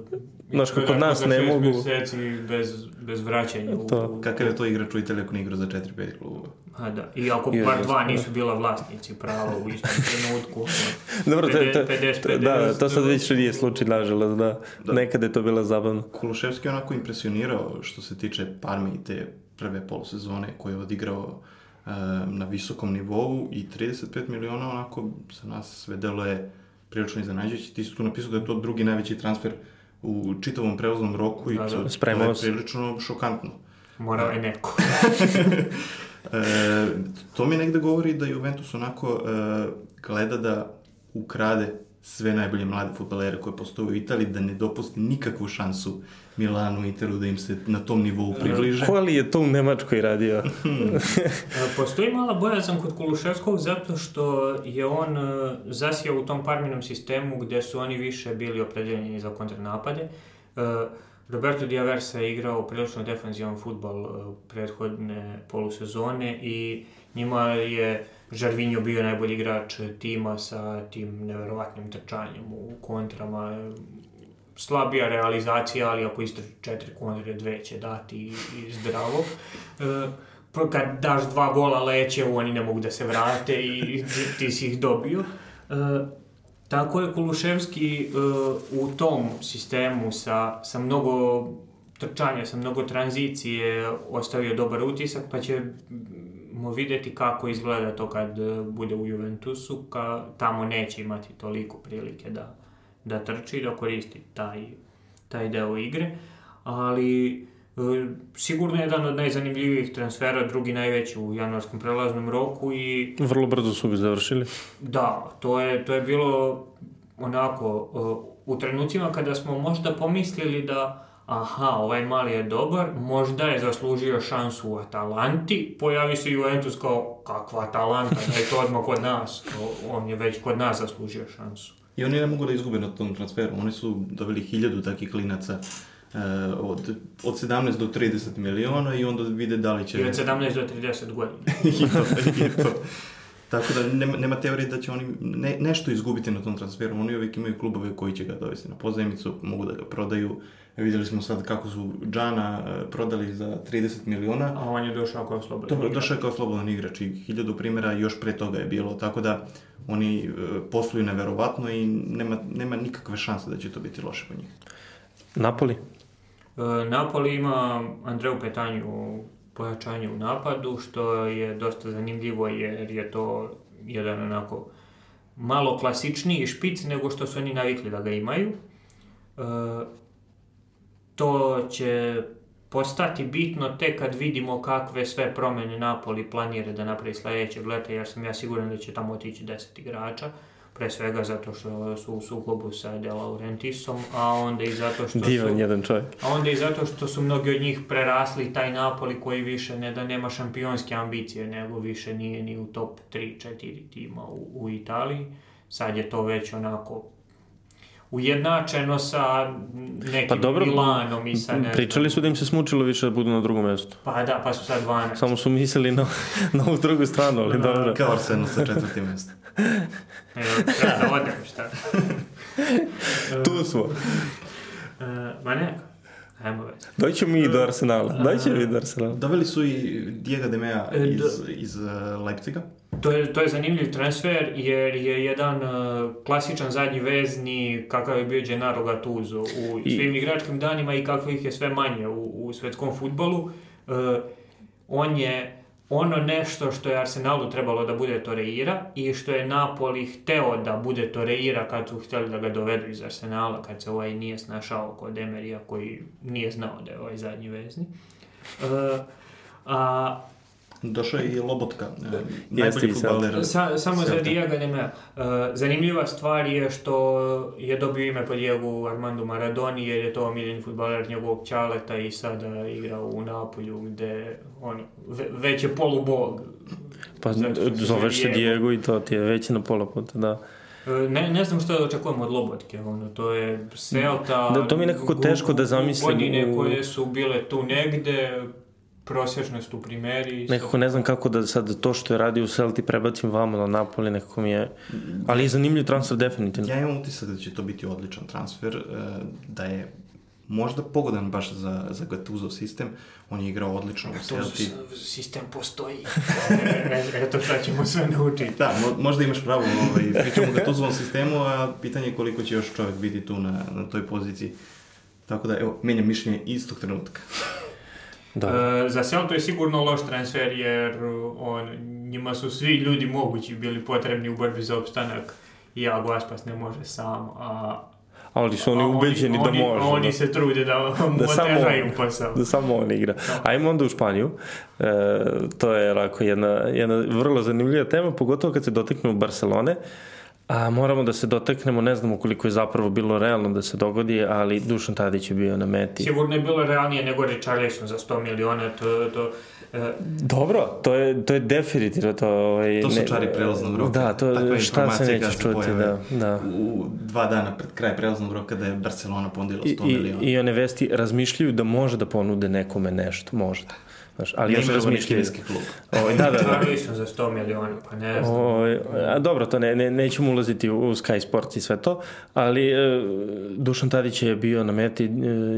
Znaš, kako kod nas ne šest mogu. meseci bez, bez vraćanja. U, To. Kakav je to igrač u Italiji ako ne igra za 4-5 klubova? A da, i ako Je, bar dva nisu bila vlasnici prava u istom trenutku. Dobro, to, to, 50, to, da, to sad 50, već nije slučaj, nažalost, da. Da. Nekada je to bilo zabavno. Kuluševski je onako impresionirao što se tiče Parme i te prve polusezone koje je odigrao e, na visokom nivou i 35 miliona onako za nas sve delo je prilično iznenađujući. Ti si tu napisao da je to drugi najveći transfer u čitavom prelaznom roku i Da, da. to, to Spremao je prilično šokantno. Morao je neko. E, to mi negde govori da Juventus onako e, gleda da ukrade sve najbolje mlade futbalere koje postoje u Italiji, da ne dopusti nikakvu šansu Milanu, Interu da im se na tom nivou približe. Ko li je to u Nemačkoj radio? E, Postoji mala bojazan kod Kuluševskog zato što je on e, zasijao u tom parminom sistemu gde su oni više bili opredeljeni za kontranapade. E, Roberto Diaversa je igrao prilično defanzivan futbal prethodne polusezone i njima je Žarvinjo bio najbolji igrač tima sa tim neverovatnim trčanjem u kontrama. Slabija realizacija, ali ako istraži četiri kontre, dve će dati i, i zdravo. E, kad daš dva gola leće, oni ne mogu da se vrate i ti si ih dobio. E, tako je Kuluševski e, u tom sistemu sa, sa mnogo trčanja, sa mnogo tranzicije ostavio dobar utisak, pa ćemo videti kako izgleda to kad bude u Juventusu, ka, tamo neće imati toliko prilike da, da trči, da koristi taj, taj deo igre, ali E, sigurno jedan od najzanimljivijih transfera, drugi najveći u januarskom prelaznom roku i... Vrlo brzo su ga završili. Da, to je, to je bilo onako, e, u trenucima kada smo možda pomislili da aha, ovaj mali je dobar, možda je zaslužio šansu u Atalanti, pojavi se Juventus kao kakva Atalanta, da je to odmah kod nas, on je već kod nas zaslužio šansu. I oni ne mogu da izgube na tom transferu, oni su dobili hiljadu takih klinaca uh, od, od 17 do 30 miliona i onda vide da li će... I od 17 do 30 godina. I to, i to. Tako da nema, nema teorije da će oni ne, nešto izgubiti na tom transferu. Oni uvijek imaju klubove koji će ga dovesti na pozajmicu, mogu da ga prodaju. Videli smo sad kako su Džana uh, prodali za 30 miliona. A on je došao kao slobodan igrač. Došao je kao slobodan igrač i hiljadu primjera još pre toga je bilo. Tako da oni uh, posluju neverovatno i nema, nema nikakve šanse da će to biti loše po njih. Napoli? E, Napoli ima Andreu Petanju pojačanje u napadu, što je dosta zanimljivo jer je to jedan onako malo klasičniji špic nego što su oni navikli da ga imaju. E, to će postati bitno tek kad vidimo kakve sve promene Napoli planira da napravi sledećeg leta, jer sam ja siguran da će tamo otići 10 igrača. Pre svega zato što su u sukobu sa De Laurentisom, a onda i zato što Divan su... jedan čovjek. A onda i zato što su mnogi od njih prerasli taj Napoli koji više ne da nema šampionske ambicije, nego više nije ni u top 3-4 tima u, u Italiji. Sad je to već onako ujednačeno sa nekim pa dobro, Milanom i sa ne Pričali su da im se smučilo više da budu na drugom mestu. Pa da, pa su sad 12. Samo su mislili na, na ovu drugu stranu, ali da, dobro. Kao Arsenal sa četvrtim mestom. Evo, treba da odem, šta? tu smo. Uh, ma ne, Ajmo već. Doćemo mi do Arsenala. Doćemo mi do Arsenala. Doveli su i Diego de Mea e, iz, iz Leipziga. To je, to je zanimljiv transfer jer je jedan uh, klasičan zadnji vezni kakav je bio Gennaro Gattuso u I... svim igračkim danima i kakvih je sve manje u, u svetskom futbolu. Uh, on je ono nešto što je Arsenalu trebalo da bude Toreira i što je Napoli hteo da bude Toreira kad su hteli da ga dovedu iz Arsenala, kad se ovaj nije snašao kod Emerija koji nije znao da je ovaj zadnji vezni. Uh, a Došao je i Lobotka, e, najbolji futbaler. Sa, samo za Diego Nemea. Uh, zanimljiva stvar je što je dobio ime po Diego Armando Maradoni, jer je to omiljeni futbaler njegovog ćaleta i sada igra u Napolju, gde on ve, već je polubog. Pa zoveš se Diego i to ti je već na pola puta, da. E, ne, ne znam što da očekujemo od Lobotke, ono, to je Selta... Da, to mi je nekako teško da zamislim. Godine koje su bile tu negde, prosječnost u primeri. Nekako ne znam kako da sad to što je radio u Celti prebacim vamo na Napoli, nekako mi je... Ali je zanimljiv transfer definitivno. Ja imam utisak da će to biti odličan transfer, e, da je možda pogodan baš za, za Gatuzov sistem. On je igrao odlično u Celti. sistem postoji. Eto šta ćemo sve naučiti. Da, mo, možda imaš pravo. Ovaj, pričamo o Gatuzovom sistemu, a pitanje je koliko će još čovjek biti tu na, na toj poziciji. Tako da, evo, menjam mišljenje istog trenutka. Da. E, za Celtu je sigurno loš transfer jer on, njima su svi ljudi mogući bili potrebni u borbi za opstanak i Iago Aspas ne može sam, a ali su oni ubeđeni da može. Oni da, se trude da, da otežaju posao. Da samo on igra. Da. Ajmo onda u Španiju. E, to je rako jedna, jedna vrlo zanimljiva tema, pogotovo kad se doteknu Barcelone. E, A moramo da se dotaknemo, ne znamo koliko je zapravo bilo realno da se dogodi, ali Dušan Tadić je bio na meti. Sigurno je bilo realnije nego Richarlison za 100 miliona, to, to, e... Dobro, to je, to je definitivno to... Ovaj, to su ne, čari prelaznog roka. Da, to je šta se neće čuti, da, da. U dva dana pred kraj prelaznog roka da je Barcelona pondila 100 I, miliona. I, I one vesti razmišljaju da može da ponude nekome nešto, možda. Znaš, ali još razmišljaju. kineski klub. Ovaj, da, da, da. Za 100 miliona, pa ne znam. O, a dobro, to ne, ne, nećemo ulaziti u, u Sky Sports i sve to, ali e, Dušan Tadić je bio na meti, e,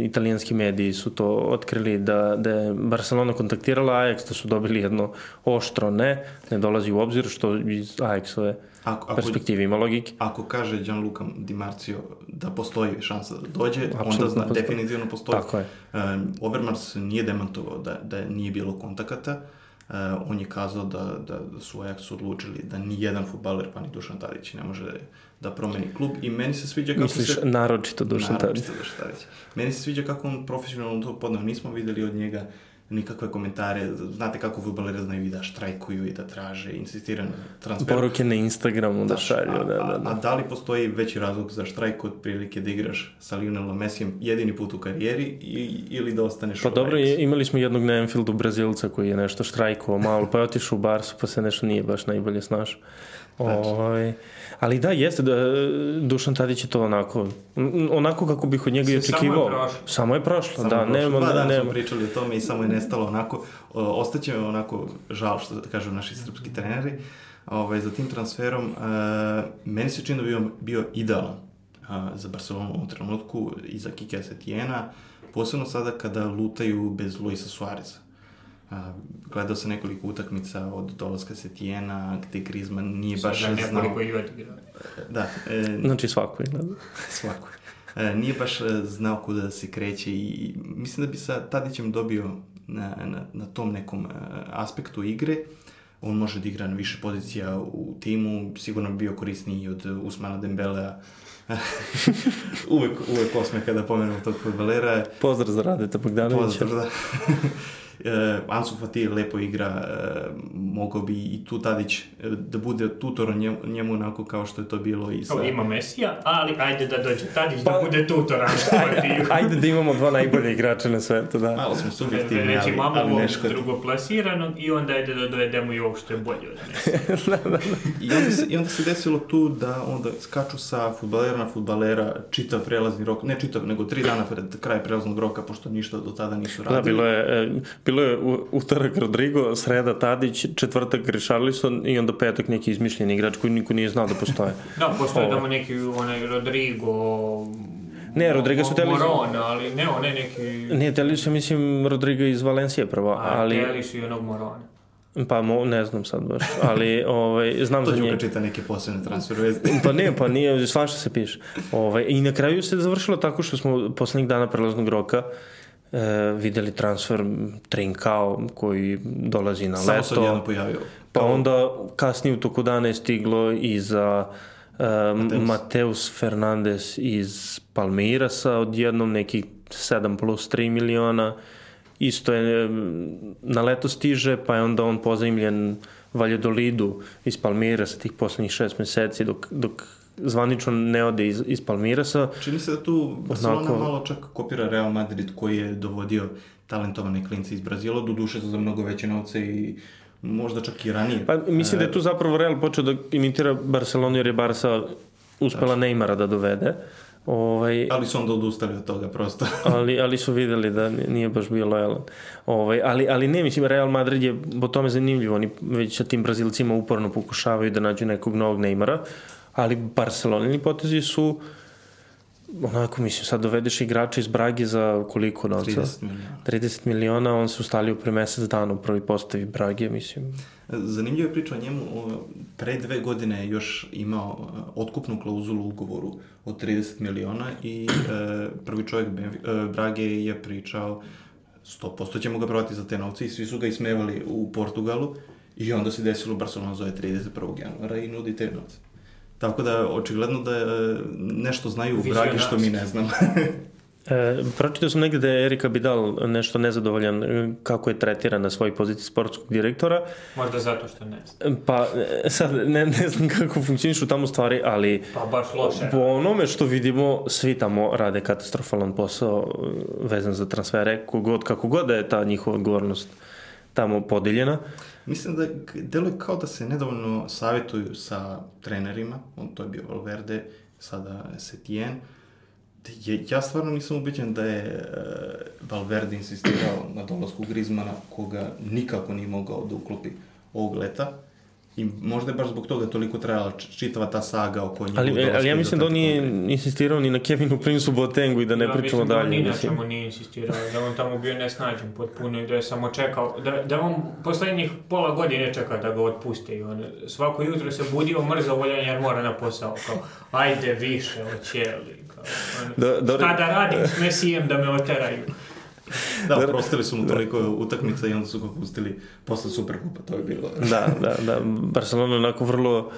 italijanski mediji su to otkrili da, da je Barcelona kontaktirala Ajax, da su dobili jedno oštro ne, ne dolazi u obzir, što iz Ajaxove Ako, ako, perspektive ima logike. ako kaže Gianluca Di Marcio da postoji šansa da dođe, onda Apsolutno zna, postoji. definitivno postoji. Tako je. Um, Overmars nije demantovao da, da nije bilo kontakata. Uh, on je kazao da, da, su Ajax odlučili da ni jedan futbaler, pa ni Dušan Tadić, ne može da promeni klub. I meni se sviđa kako Misliš se... naročito Dušan Tadić? Naročito Dušan Tadić. Meni se sviđa kako on profesionalno to podnao. Nismo videli od njega nikakve komentare. Znate kako futbaleri znaju i da štrajkuju i da traže, insistira na transferu. Poruke na Instagramu da šalju, a, da, da, A, a da. da li postoji veći razlog za štrajk od prilike da igraš sa Lionelom Messijem jedini put u karijeri i, ili da ostaneš Pa u dobro, Ajaxu? imali smo jednog na Anfieldu Brazilca koji je nešto štrajkovao malo, pa je otišao u Barsu, pa se nešto nije baš najbolje snašao. Ovaj, ali da, jeste da Dušan Tadić je to onako, onako kako bih od njega i Samo je očekivao. prošlo. Samo je prošlo, Samo da, prošle nema, dva da, dana smo nema. pričali o tome i samo je nestalo onako, o, ostaće me onako žal što kažu naši srpski treneri ovaj, za tim transferom. E, meni se čini da bi on bio idealan a, za Barcelonu u trenutku i za Kike Setijena, posebno sada kada lutaju bez Luisa Suareza. Gledao sam nekoliko utakmica od dolaska Setijena, gde Griezmann nije baš da znao... nekoliko i. Da, e, Znači svako je, da. Svako. E, nije baš e, znao kuda da se kreće i mislim da bi sa Tadićem dobio na, na, na tom nekom e, aspektu igre. On može da igra na više pozicija u timu, sigurno bi bio korisniji od Usmana Dembelea. uvek, uvek osme kada pomenem tog futbalera. Pozdrav za Radeta Bogdanovića. Pozdrav, da. E, Ansu Fati lepo igra, e, mogao bi i tu Tadić e, da bude tutor njemu, njemu onako kao što je to bilo i sa... Kao ima Mesija, ali ajde da dođe Tadić Pa- da bude tutor Ansu Ajde da imamo dva najbolje igrača na svetu, da. Malo smo subjektivni, Reći ali, imamo ali ovog ne škodi. drugoplasiranog i onda ajde da dovedemo i ovog što je bolje od Mesija. I onda, se, I onda se desilo tu da onda skaču sa futbalera na futbalera čitav prelazni rok, ne čitav, nego tri dana pred kraj prelaznog roka, pošto ništa do tada nisu radili. Da, bilo je, e, bilo je utorak Rodrigo, sreda Tadić, četvrtak Richarlison i onda petak neki izmišljeni igrač koji niko nije znao da postoje. Da, postoje tamo neki onaj Rodrigo... Ne, Rodrigo su teli- Morona, ali ne, onaj neki... Nije, teli su, mislim, Rodrigo iz Valencije prvo, A, ali... teli su i onog Morona. Pa mo, ne znam sad baš, ali ovaj, znam To za Đuka njega. čita neke posebne transfer vesti. Pa ne, pa nije, svašta se piše. Ovaj, I na kraju se završilo tako što smo poslednjih dana prelaznog roka e, videli transfer Trinkao koji dolazi na Samo se leto. odjedno pojavio. Pa onda kasnije u toku dana je stiglo i za uh, Mateus. Mateus Fernandez iz Palmeirasa odjednom nekih 7 plus 3 miliona. Isto je mm, na leto stiže, pa je onda on pozajmljen Valjadolidu iz Palmeirasa tih poslednjih šest meseci dok, dok zvanično ne ode iz, iz Palmeirasa. Čini se da tu Barcelona Onako- malo čak kopira Real Madrid koji je dovodio talentovane klince iz Brazila, do duše za mnogo veće novce i možda čak i ranije. Pa mislim da je tu zapravo Real počeo da imitira Barcelonu jer je Barca uspela Neymara da dovede. Ovaj, Ali su onda odustali od toga prosto. ali, ali su videli da nije baš bio lojalan. Ovaj, ali, ali ne, mislim, Real Madrid je po tome zanimljivo. Oni već sa tim Brazilcima uporno pokušavaju da nađu nekog novog Neymara, ali Barcelonini potezi su onako, mislim, sad dovedeš igrača iz Brage za koliko novca? 30 miliona. 30 miliona, on se ustalio pre mesec dana u prvoj postavi Brage, mislim. Zanimljiva je priča o njemu. Pre dve godine je još imao e, otkupnu klauzulu u ugovoru od 30 miliona i e, prvi čovjek e, Brage je pričao 100% ćemo ga prodati za te novce i svi su ga ismevali u Portugalu i onda se desilo Barcelona zove 31. januara i nudi te novce. Tako da, očigledno da e, nešto znaju u Bragi što mi ne znam. E, pročitao sam negde da je Erika Bidal nešto nezadovoljan e, kako je tretiran na svojoj poziciji sportskog direktora. Možda zato što ne znam. Pa e, sad ne, ne znam kako funkcionišu tamo stvari, ali Pa baš loše. po onome što vidimo, svi tamo rade katastrofalan posao vezan za transfere, kogod, kako god da je ta njihova odgovornost tamo podeljena. Mislim da deluje kao da se nedovoljno savjetuju sa trenerima, on to je bio Valverde, sada Setien. Je, ja stvarno nisam ubeđen da je uh, Valverde insistirao na dolasku Grizmana, koga nikako nije mogao da uklopi ovog leta. I možda je baš zbog toga toliko trajala čitava ta saga oko njega. Ali, ali ja mislim da on nije insistirao ni na Kevinu Prinsu Botengu i da ne ja, pričamo mislim dalje. Da on ni na čemu nije insistirao, da on tamo bio nesnađen potpuno i da je samo čekao, da, da on poslednjih pola godine čeka da ga otpuste i on svako jutro se budio mrzo voljan jer mora na posao, kao ajde više, oćeli, kao, on, da, da, šta da radim s Mesijem da me oteraju. Da, oprostili su mu toliko utakmica i onda su ga pustili posle Superkupa, to je bilo. da, da, da. Barcelona onako vrlo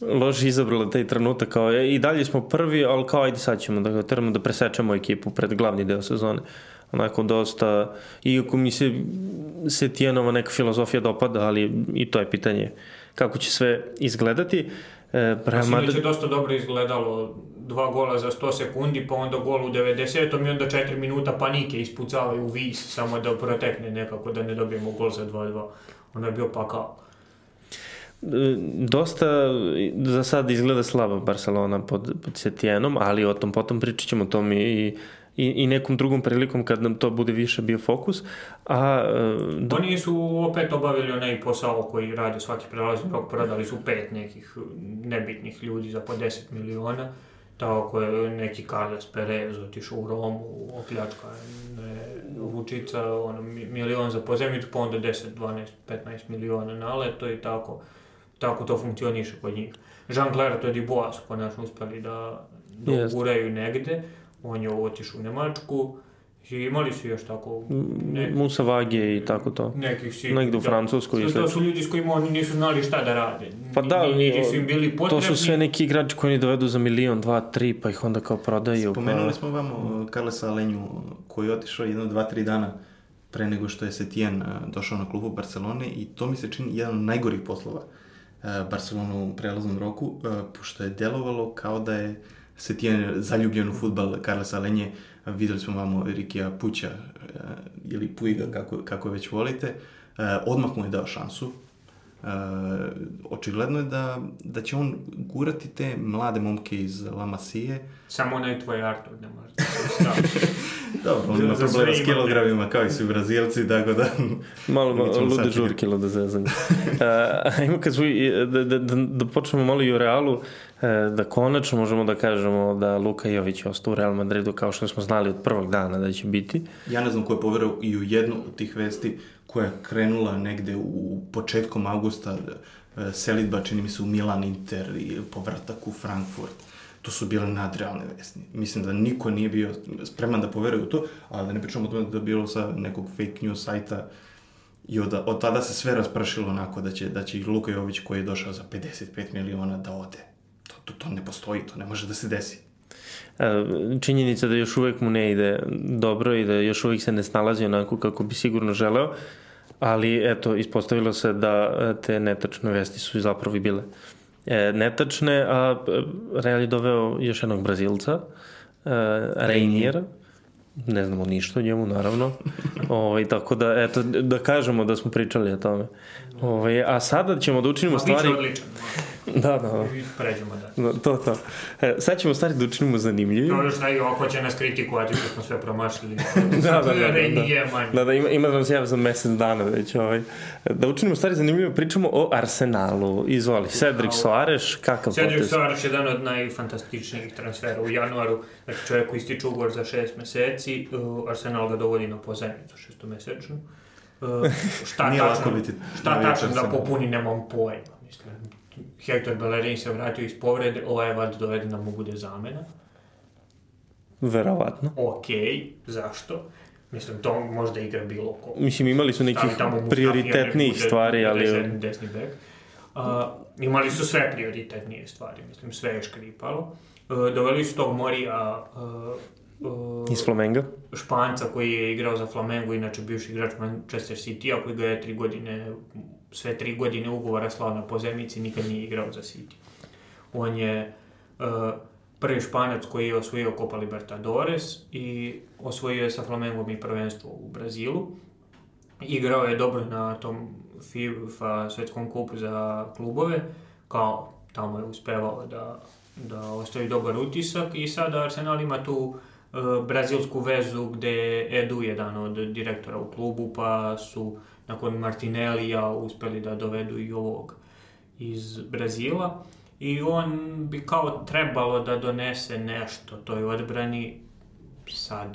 loše izabrala taj trenutak kao i dalje smo prvi, ali kao ajde sad ćemo da ga trebamo da presečemo ekipu pred glavni deo sezone. Onako dosta, iako mi se Setijenova neka filozofija dopada, ali i to je pitanje kako će sve izgledati. E, Real Madrid... je dosta dobro izgledalo, dva gola za 100 sekundi, pa onda gol u 90. i onda 4 minuta panike ispucavaju u vis, samo da protekne nekako, da ne dobijemo gol za 2-2. Onda je bio pakao. E, dosta za sad izgleda slaba Barcelona pod, pod Setijenom, ali o tom potom pričat ćemo o tom i i, i nekom drugom prilikom kad nam to bude više bio fokus. A, da... Oni su opet obavili onaj posao koji rade svaki prelazni rok, prodali su pet nekih nebitnih ljudi za po 10 miliona. Tako je neki Carles Perez otišao u Romu, opljačka Vučica, ono, milion za pozemicu, pa onda 10, 12, 15 miliona na leto i tako, tako to funkcioniše kod njih. Jean-Claire to je Dubois su konačno uspeli da, da yes. negde on je otišao u Nemačku, I imali su još tako... Ne, Musa Vage i tako to. Nekih si... Negde u da, Francusku i To su ljudi s kojima oni nisu znali šta da rade. Pa da, Niti su im bili potrebni. To su sve neki igrači koji oni dovedu za milion, dva, tri, pa ih onda kao prodaju. Spomenuli pa... smo vam Carlesa Alenju, koji je otišao jedno, dva, tri dana pre nego što je Setien došao na klubu Barcelone i to mi se čini jedan od najgorih poslova Barcelona u prelaznom roku, pošto je delovalo kao da je se ti je zaljubljen u futbal Carlos Alenje, videli smo vamo Rikija Puća eh, ili Puiga, kako, kako već volite, eh, odmah mu je dao šansu. Uh, očigledno je da, da će on gurati te mlade momke iz La Masije. Samo onaj tvoj Artur ne može da se Dobro, on ima problema s kilogramima kao i svi brazilci, tako da... malo, malo lude žurkilo da zezanje. uh, ajmo kad smo, da, da, da, da počnemo malo i o Realu, E, da konačno možemo da kažemo da Luka Jović je ostao u Real Madridu kao što smo znali od prvog dana da će biti. Ja ne znam ko je poverao i u jednu od tih vesti koja je krenula negde u početkom augusta e, selitba, čini mi se, u Milan Inter i povratak u Frankfurt. To su bile nadrealne vesti. Mislim da niko nije bio spreman da poveruje u to, a da ne pričamo o tome da je bilo sa nekog fake news sajta I od, od tada se sve raspršilo onako da će, da će i Luka Jović koji je došao za 55 miliona da ode to, to ne postoji, to ne može da se desi. E, činjenica da još uvek mu ne ide dobro i da još uvek se ne snalazi onako kako bi sigurno želeo, ali eto, ispostavilo se da e, te netačne vesti su zapravo i bile e, netačne, a e, Real je doveo još jednog Brazilca, e, Reiniera, ne znamo ništa o njemu, naravno. Ovo, ovaj, tako da, eto, da kažemo da smo pričali o tome. Ovo, ovaj, a sada ćemo da učinimo stvari... Biće odličan. Da, da, da. I pređemo da. da to, to. E, sad ćemo stvari da učinimo zanimljivi. To još znaju, ako će nas kritikovati što smo sve promašili. da, da, da, da, da. da, da, ima, ima da nam se javi za mesec dana već. Ovaj. Da učinimo stvari zanimljive, pričamo o Arsenalu. Izvoli, Cedric Soares, kakav Cedric potez? Cedric Soares je jedan od najfantastičnijih transfera u januaru. Znači čovjek koji ističe ugovor za šest meseci, uh, Arsenal ga dovodi na pozajmicu šestomesečnu. Uh, šta tačno, šta tačno da popuni, nemam pojma. Mislim, Hector Bellerin se vratio iz povrede, ovaj je valjda doveden da mu bude zamena. Verovatno. Ok, zašto? Mislim, to možda igra bilo ko. Mislim, imali su nekih prioritetnijih stvari, ali... Desni bek. Uh, imali su sve prioritetnije stvari, mislim, sve je škripalo. Uh, doveli su tog Morija uh, uh, iz Flamenga. Španca koji je igrao za Flamengo, inače bivši igrač Manchester City, a koji ga je tri godine sve tri godine ugovora slao na pozemici, nikad nije igrao za City. On je uh, prvi španac koji je osvojio Copa Libertadores i osvojio je sa Flamengom i prvenstvo u Brazilu. Igrao je dobro na tom FIFA svetskom kupu za klubove, kao tamo je uspevao da da ostavi dobar utisak i sada Arsenal ima tu e, brazilsku vezu gde Edu jedan od direktora u klubu, pa su nakon Martinellija uspeli da dovedu i ovog iz Brazila i on bi kao trebalo da donese nešto toj odbrani sad,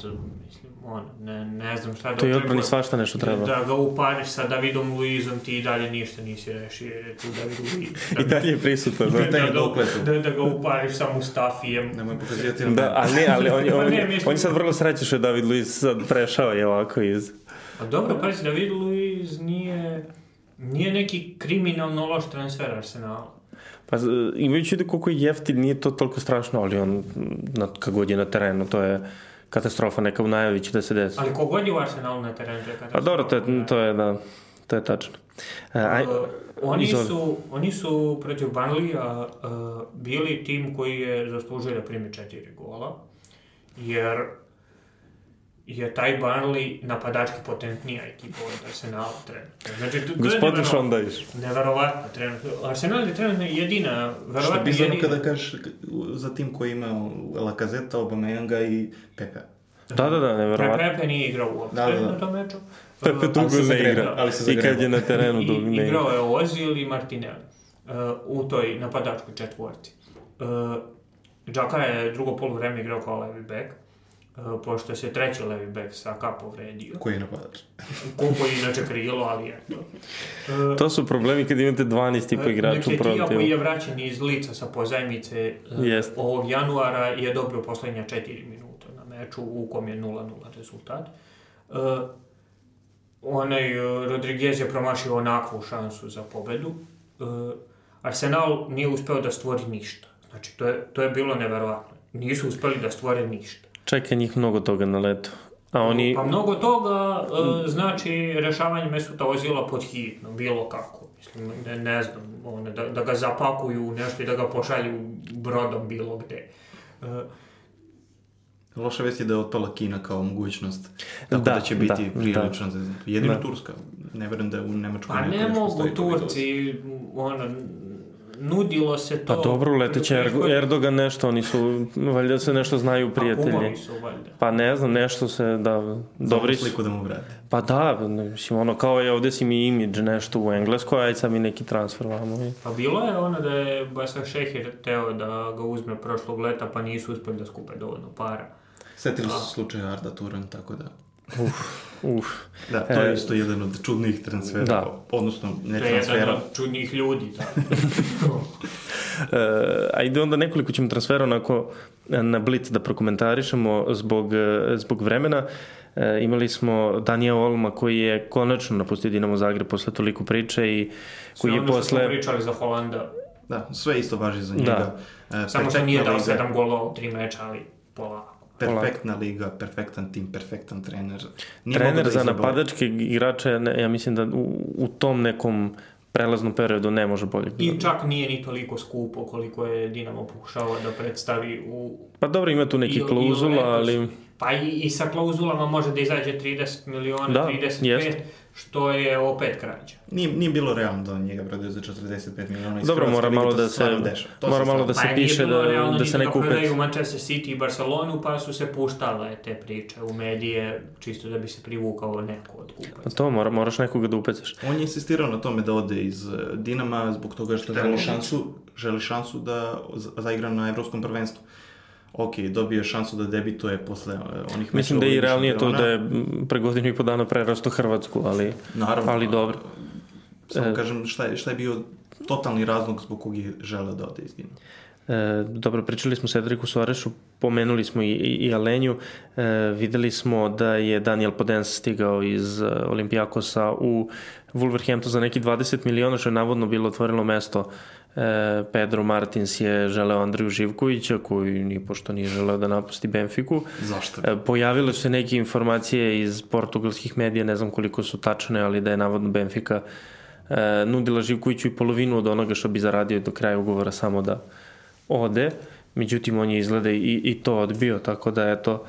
mislim, on, ne, ne znam šta da To je odbrani svašta nešto treba. Da ga upariš sa Davidom Luizom, ti i dalje ništa nisi rešio, jer je tu David Luiz. Da, I dalje je prisutan, da. da, da, da, da ga upariš sa Mustafijem. Nemoj pokazivati Da, ali ne, ali on, je- on, je- mislim- on je sad vrlo srećan što je David Luiz sad prešao je ovako iz... A dobro, pazi, David Luiz nije, nije neki kriminalno loš transfer Arsenala. Pa imajući da koliko je jeftin, nije to toliko strašno, ali on, na, kad god je na terenu, to je katastrofa, neka u najavi će da se desi. Ali kogod je u Arsenalu na terenu, to je Pa dobro, to je, to je, da, to je tačno. E, aj, Uh, oni, izvoli. su, oni su protiv Banlija uh, bili tim koji je zaslužio da primi četiri gola, jer je taj Burnley napadački potentnija ekipa od Arsenala trenutno. Znači, to, je Gospodin neverovatno. Šondajš. Neverovatno trenutno. Arsenal je trenutno jedina, Što je verovatno bizarno jedina. kada kažeš za tim koji ima Lakazeta, Aubameyanga i Pepe. Da, da, da, Pre neverovatno. Pepe nije igrao uopšte Da, da, da. na tom meču. Pepe dugo ne igra. ali se I kad je na terenu dugo ne igra. igrao je Ozil i Martinelli uh, u toj napadačkoj četvorci. Uh, Džaka je drugo polovreme igrao kao levi uh, pošto se treći levi bek Saka povredio. Koji je napadač? Koliko je inače krilo, ali eto. Uh, To su problemi kad imate 12 tipa igrača u protivu. koji je vraćen iz lica sa pozajmice Jest. ovog januara je dobio poslednja 4 minuta na meču u kom je 0-0 rezultat. Uh, onaj Rodriguez je promašio onakvu šansu za pobedu. Uh, Arsenal nije uspeo da stvori ništa. Znači, to je, to je bilo neverovatno. Nisu uspeli da stvore ništa. Čeka njih mnogo toga na letu. A oni, Pa mnogo toga uh, znači rešavanje Mesuta Ozila pod hitno, bilo kako. Mislim, ne, ne znam, one, da, da ga zapakuju u nešto i da ga pošalju brodom bilo gde. Uh, Loša vest je da je otpala Kina kao mogućnost. Tako Da, da, će biti da, prilično. Da. Jedino Da. Turska. Ne verujem da je u Nemačkoj pa ne mogu Turci, ono, nudilo se to... pa dobro, leteće Ergo- Erdogan nešto, oni su, valjda se nešto znaju Pa prijatelji. kumovi su, valjda. Pa ne znam, nešto se, da, Dobri su. sliku da mu vrate. Pa da, mislim, ono kao je ovde si mi imidž nešto u Engleskoj, aj sad mi neki transfer vamo. i- Pa bilo je ono da je Basa Šehir teo da ga uzme prošlog leta, pa nisu uspeli da skupe dovoljno para. Setili su se slučaja Arda Turan, tako da... Uf. Da, to je E, isto jedan od čudnih transfera. da. Odnosno, ne To je jedan transfera. od čudnih ljudi, da. E, ajde onda nekoliko ćemo transfera onako na blic da prokomentarišemo zbog, zbog vremena. E, imali smo Danija Olma koji je konačno napustio Dinamo Zagreb posle toliko priče i koji Sve je posle... pričali za Holanda. Da, sve isto važi za njega. Da. E, Samo što nije dao perfektna liga, sedam golova u tri meča, ali polako. Perfektna liga, perfektan tim, perfektan trener. Nije Trener da za napadačke igrače, ja mislim da u, u tom nekom prelaznom periodu ne može bolje. I čak nije ni toliko skupo koliko je Dinamo pokušao da predstavi u... Pa dobro, ima tu neki klauzula, ali... Pa i, i sa klauzulama može da izađe 30 miliona, Da, 35, jest. Što je opet krađa. Nije, nije bilo realno da njega prodaju za 45 miliona iz Dobro, Hrvatske mora lige, malo da se dešava. To mora se malo da stvarno- se Pa nije piše bilo da- realno da se ne da kupe. prodaju Manchester City i Barcelonu, pa su se puštale te priče u medije, čisto da bi se privukao neko od Pa kupaca. to mora, moraš nekoga da upecaš. On je insistirao na tome da ode iz eh, Dinama zbog toga što želi šansu, želi šansu da za- zaigra na evropskom prvenstvu. Ok, dobio je šansu da debituje posle eh, onih Mislim da je i realnije to da je pre godinu i po dana prerasto Hrvatsku, ali... Naravno. ali dobro. Samo E. kažem šta je, šta je bio totalni razlog zbog kog je želeo da ode iz Dinama. E, dobro, pričali smo sa Edriku Sorešu, pomenuli smo i, i, i Alenju, e, videli smo da je Daniel Podens stigao iz e, Olimpijakosa u Wolverhampton za neki 20 miliona, što je navodno bilo otvorilo mesto e, Pedro Martins je želeo Andriju Živkovića, koji ni pošto nije želeo da napusti Benfiku. Zašto? E, Pojavile su se neke informacije iz portugalskih medija, ne znam koliko su tačne, ali da je navodno Benfica e, nudila Živkoviću i polovinu od onoga što bi zaradio do kraja ugovora samo da ode. Međutim, on je izgleda i, i to odbio, tako da eto,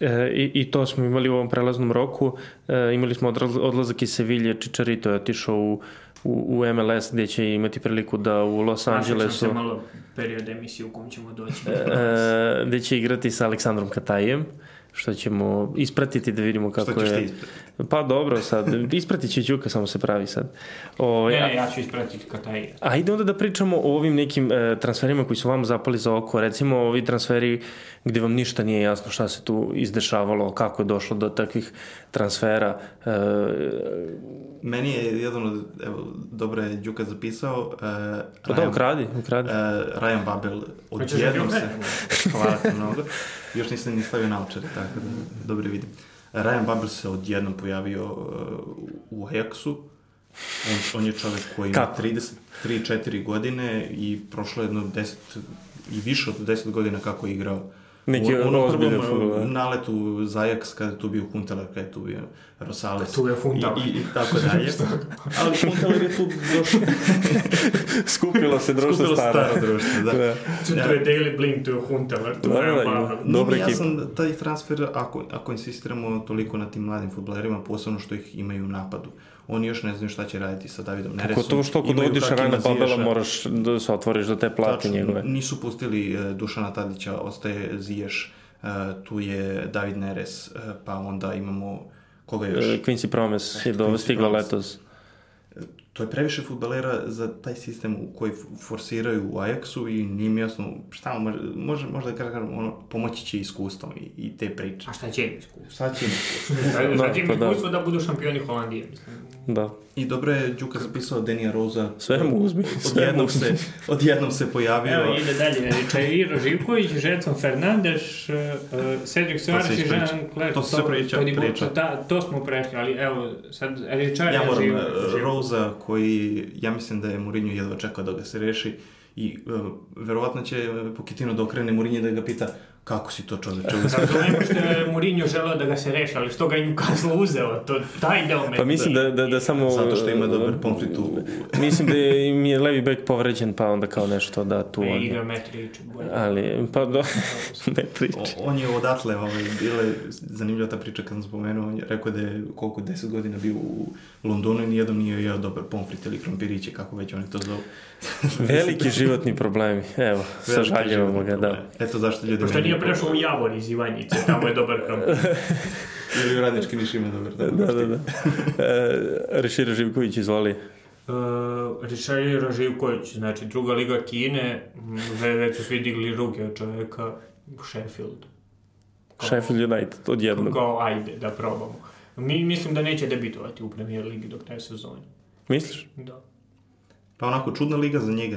E, i, I to smo imali u ovom prelaznom roku. E, imali smo odlazak iz Sevilje, Čičarito je otišao u u, u MLS gdje će imati priliku da u Los Angelesu... malo period emisije u kom ćemo doći. e, gdje će igrati sa Aleksandrom Katajem što ćemo ispratiti da vidimo kako što ćeš je... ti? Pa dobro, sad, ispratit će Đuka, samo se pravi sad. O, ne, ne, ja ću ispratiti Kataj. Ajde onda da pričamo o ovim nekim e, transferima koji su vam zapali za oko. Recimo, ovi transferi gdje vam ništa nije jasno šta se tu izdešavalo, kako je došlo do takvih transfera. E, Meni je jedan od, evo, dobro je Đuka zapisao. Uh, pa da, ukradi, ukradi. Uh, Ryan Babel, odjednom se... Hvala ti mnogo. Još nisam ni stavio naučare, tako da dobro vidim. Ryan Babel se odjednom pojavio uh, u Ajaxu. On, on je čovjek koji ima 33-4 godine i prošlo jedno 10 i više od 10 godina kako je igrao Neki u, onom prvom futbol, naletu Zajax kada je tu bio Hunteler, kada je tu bio Rosales. Tu je Hunteler. I, i, tako dalje. Ali Hunteler je tu došao. Skupilo se društvo Skupilo staro. staro društvo, da. da. Tu je Daily Blink, tu je Hunteler, tu Da, je da, Babel. Dobra ja ekipa. sam taj transfer, ako, ako insistiramo toliko na tim mladim futbolerima, posebno što ih imaju u napadu, oni još ne znaju šta će raditi sa Davidom Neresom. Kako to što kod Hakima Rana Babela moraš da se otvoriš da te plate Tačno, njegove. Nisu pustili e, Dušana Tadića, ostaje Ziješ, e, tu je David Neres, e, pa onda imamo koga još? Quincy Promes je do, stigla letos. To je previše futbalera za taj sistem u koji forsiraju u Ajaxu i nije mi jasno šta može, može, možda da kažem, ono, pomoći će iskustvom i, i te priče. A šta će im iskustvo? Šta će im? Šta će im pa da. iskustvo da budu šampioni Holandije, mislim. Da. I dobro je Đuka zapisao Denija Roza. Sve mu uzmi, Odjednom se, odjednom se pojavio. Evo, ide dalje. Čairo Živković, Žeton Fernandeš, uh, Cedric Suarez i. Jean Claire. To se priča- priča. Da, to smo prešli, ali evo, sad Richard Ja moram, živ, uh, živ. Roza koji, ja mislim da je Mourinho jedva čekao da ga se reši i uh, verovatno će Poketino da okrene Mourinho da ga pita kako si to čoveče Razumijem što je Mourinho želeo da ga se reši, ali što ga je Newcastle uzeo, to, taj deo me... Pa mislim da, da, da samo... Zato što ima dobar pomfrit u... Mislim da je, im je levi bek povređen, pa onda kao nešto da tu... E, onda- igra Metrić. Ali, pa do... O- On je odatle, ovaj, bila je zanimljiva ta priča kad sam spomenuo, on je rekao da je koliko 10 godina bio u Londonu i nijednom nije jeo dobar pomfrit ili krompiriće, kako već oni to zovu. Veliki životni problemi, evo, sažaljevamo ga, da. Eto zašto ljudi... Pošto nije pokušaju. prešao u Javor iz Ivanjice, tamo je dobar krompir. Ili u radnički niš ima dobar. Da, da, da. E, Rešira Živković, izvoli. Uh, Richard Živković, znači druga liga Kine, već su svi digli ruke od čoveka u Sheffield. Kao- Sheffield United, odjednom. Kao, ajde, da probamo. Mi, mislim da neće debitovati u Premier Ligi dok taj sezoni. Misliš? Da. Pa onako, čudna liga za njega.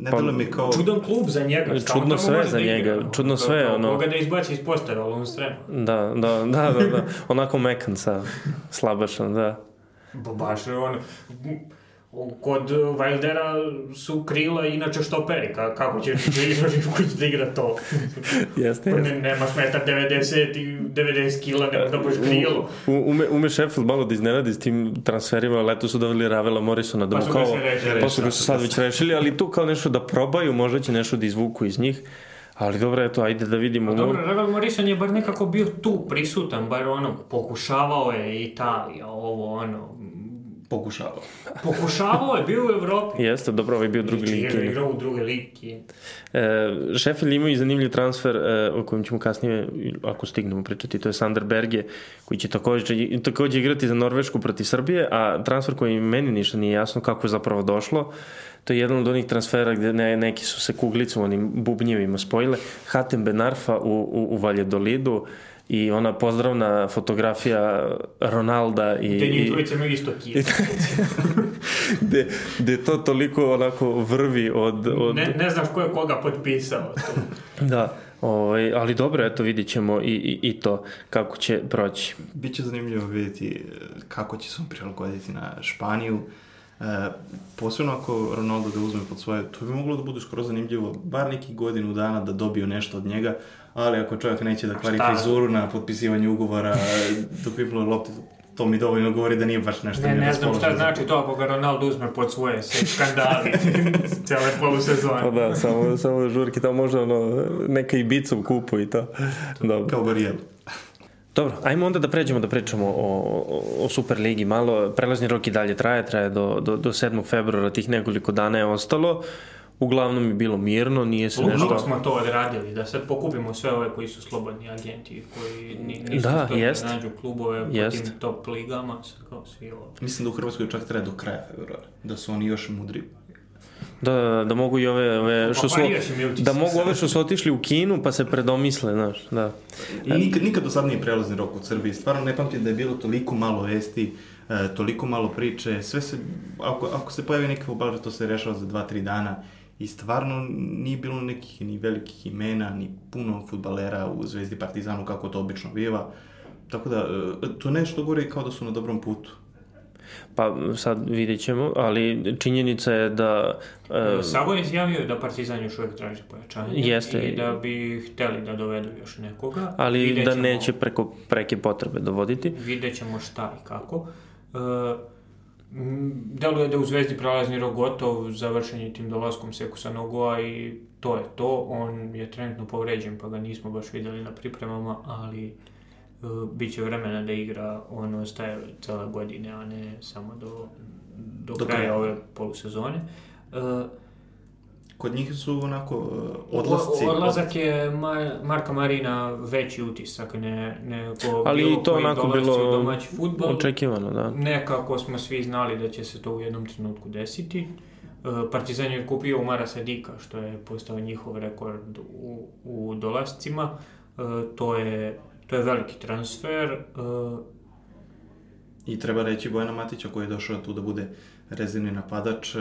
Ne Pa, mi kao... Čudan klub za njega. Čudno sve za da njega, ono? čudno sve, kao ono. Koga da izbaci iz postara, ali on strema. Da, da, da, da, da. Onako mekan sa slabašan, da. Ba, baš je on... Kod Wildera su krila inače štoperi, ka, kako će Živko Živković da igra to? Jeste, Pa jeste. ne, nemaš metar 90 i 90 kila, ne da boš krilo. U, ume, ume Sheffield malo da iznenadi s tim transferima, leto su doveli Ravela Morrisona da Pa mu kao, pa su ga su sad već rešili, ali tu kao nešto da probaju, možda će nešto da izvuku iz njih, ali dobro, eto, ajde da vidimo. Dobro, Ravel Morrison je bar nekako bio tu prisutan, bar ono, pokušavao je Italija, ovo ono, Pokušavao. pokušavao je, bio u Evropi. Jeste, dobro, ovaj je bio drugi Znači, lig. igra- igrao u druge ligi. E, Sheffield ima i zanimljiv transfer e, o kojem ćemo kasnije, ako stignemo pričati, to je Sander Berge, koji će takođe, takođe igrati za Norvešku protiv Srbije, a transfer koji meni ništa nije jasno kako je zapravo došlo, to je jedan od onih transfera gde ne, neki su se kuglicom, onim bubnjevima spojile, Hatem Benarfa u, u, u Valjadolidu i ona pozdravna fotografija Ronalda i... Te njih i- dvojice imaju isto kije. gde, gde to toliko onako vrvi od... od Ne, ne znaš ko je koga potpisao. To. Da, ovaj, ali dobro, eto vidit ćemo i, i, i to kako će proći. Biće zanimljivo vidjeti e, kako će se on prilagoditi na Španiju. E, posebno ako Ronaldo ga uzme pod svoje, to bi moglo da bude skoro zanimljivo, bar neki godinu dana da dobiju nešto od njega, ali ako čovjek neće da kvari frizuru na potpisivanju ugovora, dok pipnu loptu, to mi dovoljno govori da nije baš nešto Ne, ne znam šta za- znači to ako ga Ronaldo uzme pod svoje se skandali cijele Pa polusezone. da, samo, samo žurki, tamo možda ono, neka Ibica u kupu i to. Dobro. Kao Barijel. Dobro, ajmo onda da pređemo da pričamo o, o, o Superligi malo. Prelazni rok i dalje traje, traje do, do, do 7. februara, tih nekoliko dana je ostalo. Uglavnom je bilo mirno, nije se Uglavnom nešto... smo to odradili, da sad pokupimo sve ove koji su slobodni agenti, koji ni, nisu Da, uspeli jest. da nađu klubove po Jest. tim top ligama, sad kao svi ovo. Mislim da u Hrvatskoj čak traje do kraja februara, da su oni još mudri. Da, da mogu i ove, ove što su, da mogu ove što su otišli u Kinu pa se predomisle, znaš, da. I nikad, nikad do sad nije prelazni rok u Srbiji. Stvarno ne pamtim da je bilo toliko malo vesti, e, toliko malo priče. Sve se, ako, ako se pojavi neki futbaler, to se rešava za 2-3 dana. I stvarno nije bilo nekih ni velikih imena, ni puno futbalera u Zvezdi Partizanu, kako to obično biva. Tako da, e, to nešto gore kao da su na dobrom putu. Pa sad vidjet ćemo, ali činjenica je da... e, Sabo je izjavio da Partizan još uvijek traži pojačanje Jeste. i da bi hteli da dovedu još nekoga. ali Vidjet da ćemo- neće preko preke potrebe dovoditi. Vidjet ćemo šta i kako. E, m, deluje da u Zvezdi prelazni rok gotov, završen je tim dolaskom Sekusa Nogoa i to je to. On je trenutno povređen pa ga nismo baš vidjeli na pripremama, ali e, bit će vremena da igra, on ostaje cele godine, a ne samo do, do, Do kraja kraja. ove polusezone. E, Kod njih su onako e, odlasci. O- Odlazak je Mar- Marka Marina veći utisak ne, nego Ali bilo to koji onako bilo u domaći futbol. Očekivano, da. Nekako smo svi znali da će se to u jednom trenutku desiti. E, Partizan je kupio Umara Sadika, što je postao njihov rekord u, u dolascima. E, to, je, to je veliki transfer. E, I treba reći Bojana Matića koji je došao tu da bude rezervni napadač e,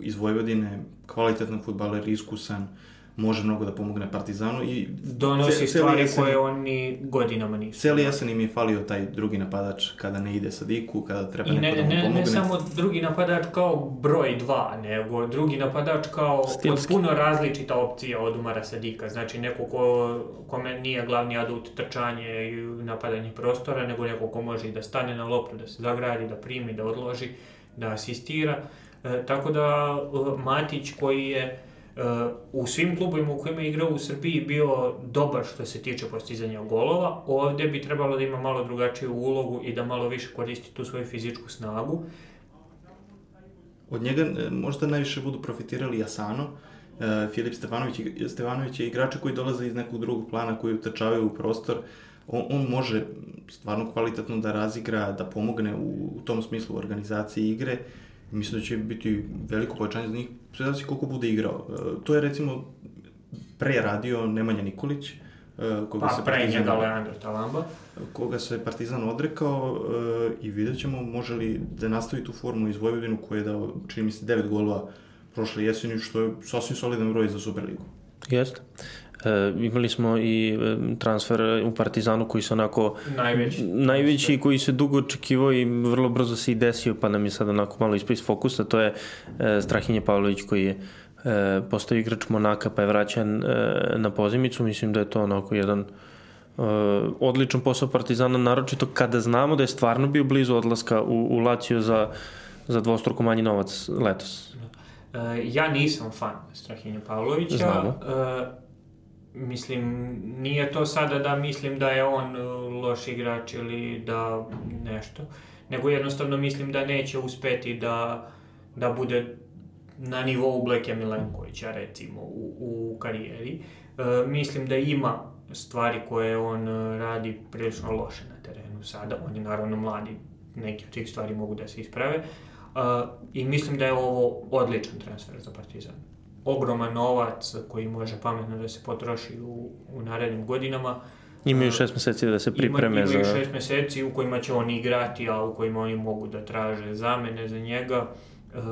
iz Vojvodine, kvalitetan futbaler, iskusan, može mnogo da pomogne Partizanu i donosi celi stvari jesen- koje oni godinama nisu. Cijeli jesen im je falio taj drugi napadač kada ne ide sa Diku, kada treba I neko ne, da mu ne, pomogne. ne samo drugi napadač kao broj dva, nego drugi napadač kao Stilski. potpuno različita opcija od Umara Sadika. Znači neko ko, kome nije glavni adut trčanje i napadanje prostora, nego neko ko može i da stane na loptu, da se zagradi, da primi, da odloži, da asistira. E, tako da e, Matić koji je e, u svim klubovima u kojima je igrao u Srbiji bio dobar što se tiče postizanja golova, ovdje bi trebalo da ima malo drugačiju ulogu i da malo više koristi tu svoju fizičku snagu. Od njega e, možda najviše budu profitirali Asano, e, Filip Stefanović, Stefanović je igrači koji dolaze iz nekog drugog plana, koji utrčavaju u prostor. On, on može stvarno kvalitetno da razigra, da pomogne u, u tom smislu u organizaciji igre. Mislim da će biti veliko povećanje za njih, sve zavisi koliko bude igrao. E, to je recimo pre radio Nemanja Nikolić, e, koga Pa se pre njega Leandro Talamba. koga se Partizan odrekao e, i vidjet ćemo može li da nastavi tu formu iz Vojvodinu koja je dao, čini mi se, 9 golova prošle jeseni, što je sasvim solidan broj za Superligu. Jeste. E, imali smo i e, transfer u Partizanu koji se onako Najveći. najveći koji se dugo očekivao i vrlo brzo se i desio pa nam je sad onako malo ispao iz fokusa to je e, Strahinje Pavlović koji je e, postao igrač Monaka pa je vraćan e, na pozimicu mislim da je to onako jedan e, odličan posao Partizana naročito kada znamo da je stvarno bio blizu odlaska u, u Lazio za, za dvostruko manji novac letos E, ja nisam fan Strahinja Pavlovića. Znamo. E, mislim, nije to sada da mislim da je on e, loš igrač ili da nešto, nego jednostavno mislim da neće uspeti da, da bude na nivou Bleke Milenkovića recimo u, u karijeri. E, mislim da ima stvari koje on e, radi prilično loše na terenu sada. On je naravno mladi, neke od tih stvari mogu da se isprave. Uh, I mislim da je ovo odličan transfer za Partizan. Ogroman novac koji može pametno da se potroši u, u narednim godinama. imaju šest meseci da se pripreme Ima, imaju za šest meseci u kojima će on igrati, a u kojima oni mogu da traže zamene za njega. Uh,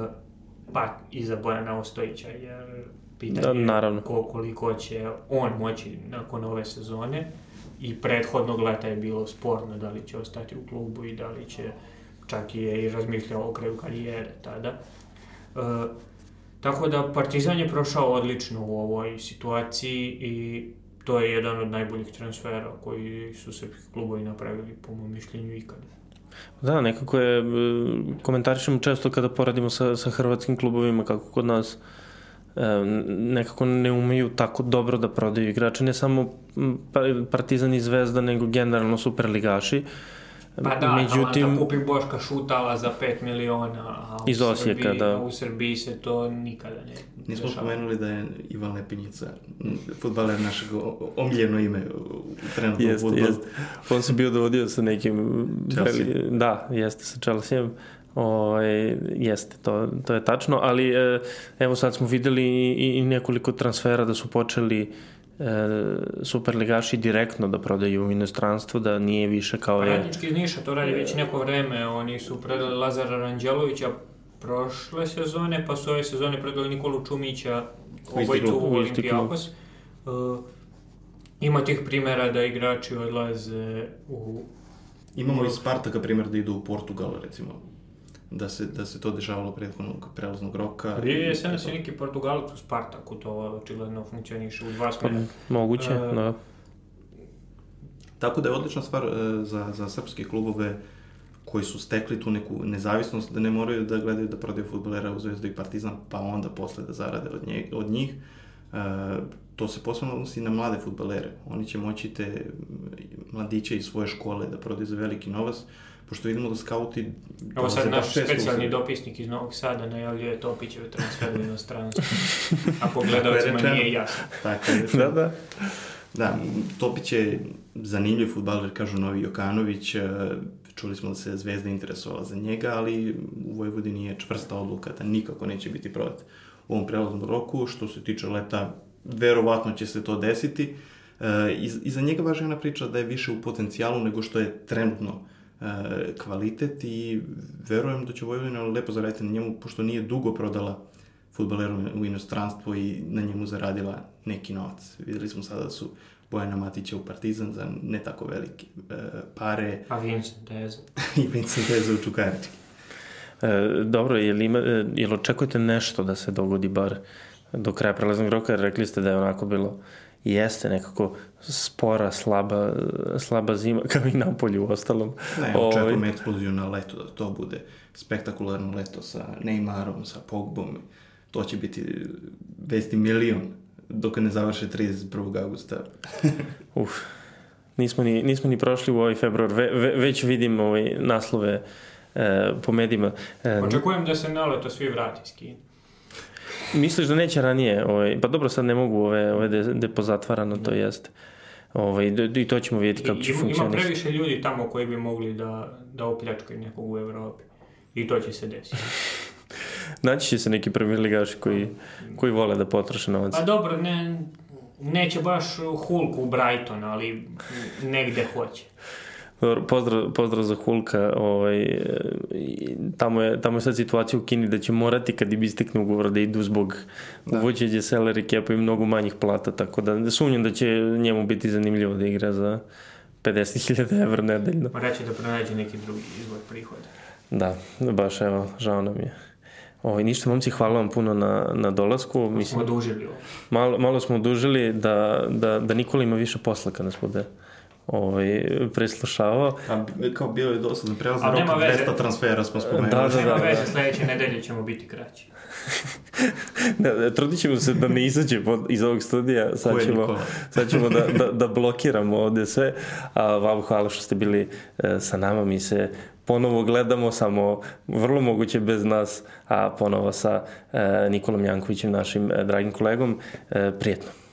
pa i za Bojana Ostojića, jer pitanje Da, je naravno. ko, koliko će on moći nakon ove sezone. I prethodnog leta je bilo sporno da li će ostati u klubu i da li će čak i je i razmišljao o kraju karijere tada. E, tako da Partizan je prošao odlično u ovoj situaciji i to je jedan od najboljih transfera koji su srpski klubovi napravili po mom mišljenju ikada. Da, nekako je, komentarišemo često kada poradimo sa, sa hrvatskim klubovima kako kod nas nekako ne umeju tako dobro da prodaju igrače, ne samo pa, Partizan i Zvezda, nego generalno superligaši. Pa da, Međutim, Atalanta kupi Boška Šutala za 5 miliona, a u, iz Osijeka, Srbiji, da. u Srbiji se to nikada ne Nismo spomenuli da je Ivan Lepinjica, futbaler našeg omiljeno ime u trenutnom jeste, futbolu. Jeste. On se bio dovodio sa nekim... Chelsea. Veli, da, jeste sa Chelsea. O, jeste, to, to je tačno, ali e, evo sad smo videli i, i nekoliko transfera da su počeli superligaši direktno da prodaju u inostranstvu, da nije više kao je... Radnički iz Niša to radi već neko vreme, oni su predali Lazara Ranđelovića prošle sezone, pa su ove sezone predali Nikolu Čumića, obojicu u Olimpijakos. Uh, ima tih primjera da igrači odlaze u... Imamo i Spartaka primjer da idu u Portugal, recimo. Da se, da se to dešavalo prethodnog prelaznog roka. Prije je se nas i neki Portugalac u Spartaku, to očigledno funkcioniše u dva smjera. Pa, moguće, uh, da. Tako da je odlična stvar uh, za, za srpske klubove koji su stekli tu neku nezavisnost, da ne moraju da gledaju da prodaju futbolera u Zvezdu i Partizan, pa onda posle da zarade od, nje, od njih. Uh, to se posebno odnosi na mlade futbolere. Oni će moći te mladiće iz svoje škole da prodaju za veliki novac, pošto vidimo da skauti... Evo sad naš specijalni dopisnik iz Novog Sada najavljuje Topićeve transfer u inostranstvo. Ako gledalcima nije jasno. Tako je. da, da. Da, Topić je zanimljiv futbaler, kažu Novi Jokanović, čuli smo da se Zvezda interesovala za njega, ali u Vojvodini je čvrsta odluka da nikako neće biti prodat u ovom prelaznom roku. Što se tiče leta, verovatno će se to desiti. E, I za njega važna priča da je više u potencijalu nego što je trenutno e, kvalitet i verujem da će Vojvodina lepo zaraditi na njemu, pošto nije dugo prodala futboleru u inostranstvo i na njemu zaradila neki novac. Videli smo sada da su Bojana Matića u Partizan za ne tako velike e, pare. A Vincent Eza. I Vincent Eza u Čukarički. E, dobro, jel, ima, jel očekujete nešto da se dogodi bar do kraja prelaznog roka, jer rekli ste da je onako bilo jeste nekako spora, slaba, slaba zima, kao i Napolju u ostalom. Ne, očekujem ovaj... eksploziju na leto, da to bude spektakularno leto sa Neymarom, sa Pogbom. To će biti vesti milion dok ne završe 31. augusta. Uf, nismo ni, nismo ni prošli u ovaj februar, ve, ve, već vidim ovaj naslove e, po medijima. E, Očekujem da se na leto svi vrati s Kine. Misliš da neće ranije? Ovaj, pa dobro, sad ne mogu ove, ove de, pozatvarano, to jeste. Ovaj, I to ćemo vidjeti kako će funkcionisati. Ima previše ljudi tamo koji bi mogli da, da opljačkaju nekog u Evropi. I to će se desiti. Naći će se neki premier ligaši koji, koji vole da potroše novac. Pa dobro, ne, neće baš Hulk u Brighton, ali negde hoće. Pozdrav, pozdrav za Hulka. Ovaj, tamo, je, tamo je sad situacija u Kini da će morati kad im istekne ugovor da idu zbog da. uvođenja salary capa i mnogo manjih plata, tako da sumnjam da će njemu biti zanimljivo da igra za 50.000 evra nedeljno. Ma reći da pronađe neki drugi izvor prihoda. Da, baš evo, žao nam je. Ovaj, ništa, momci, hvala vam puno na, na dolasku. Malo Mislim, smo odužili ovo. Malo, malo smo odužili da, da, da Nikola ima više posla kad nas bude ovaj, preslušavao. A kao bio je dosadno prelazno rok 200 transfera smo spomenuli. Da, da, da. Nema veze, sledeće nedelje ćemo biti kraći. da, trudit ćemo se da ne izađe iz ovog studija, sad ćemo, sad ćemo da, da, da blokiramo ovde sve, a vam hvala što ste bili e, sa nama, mi se ponovo gledamo, samo vrlo moguće bez nas, a ponovo sa e, Nikolom Jankovićem, našim e, dragim kolegom. E, prijetno.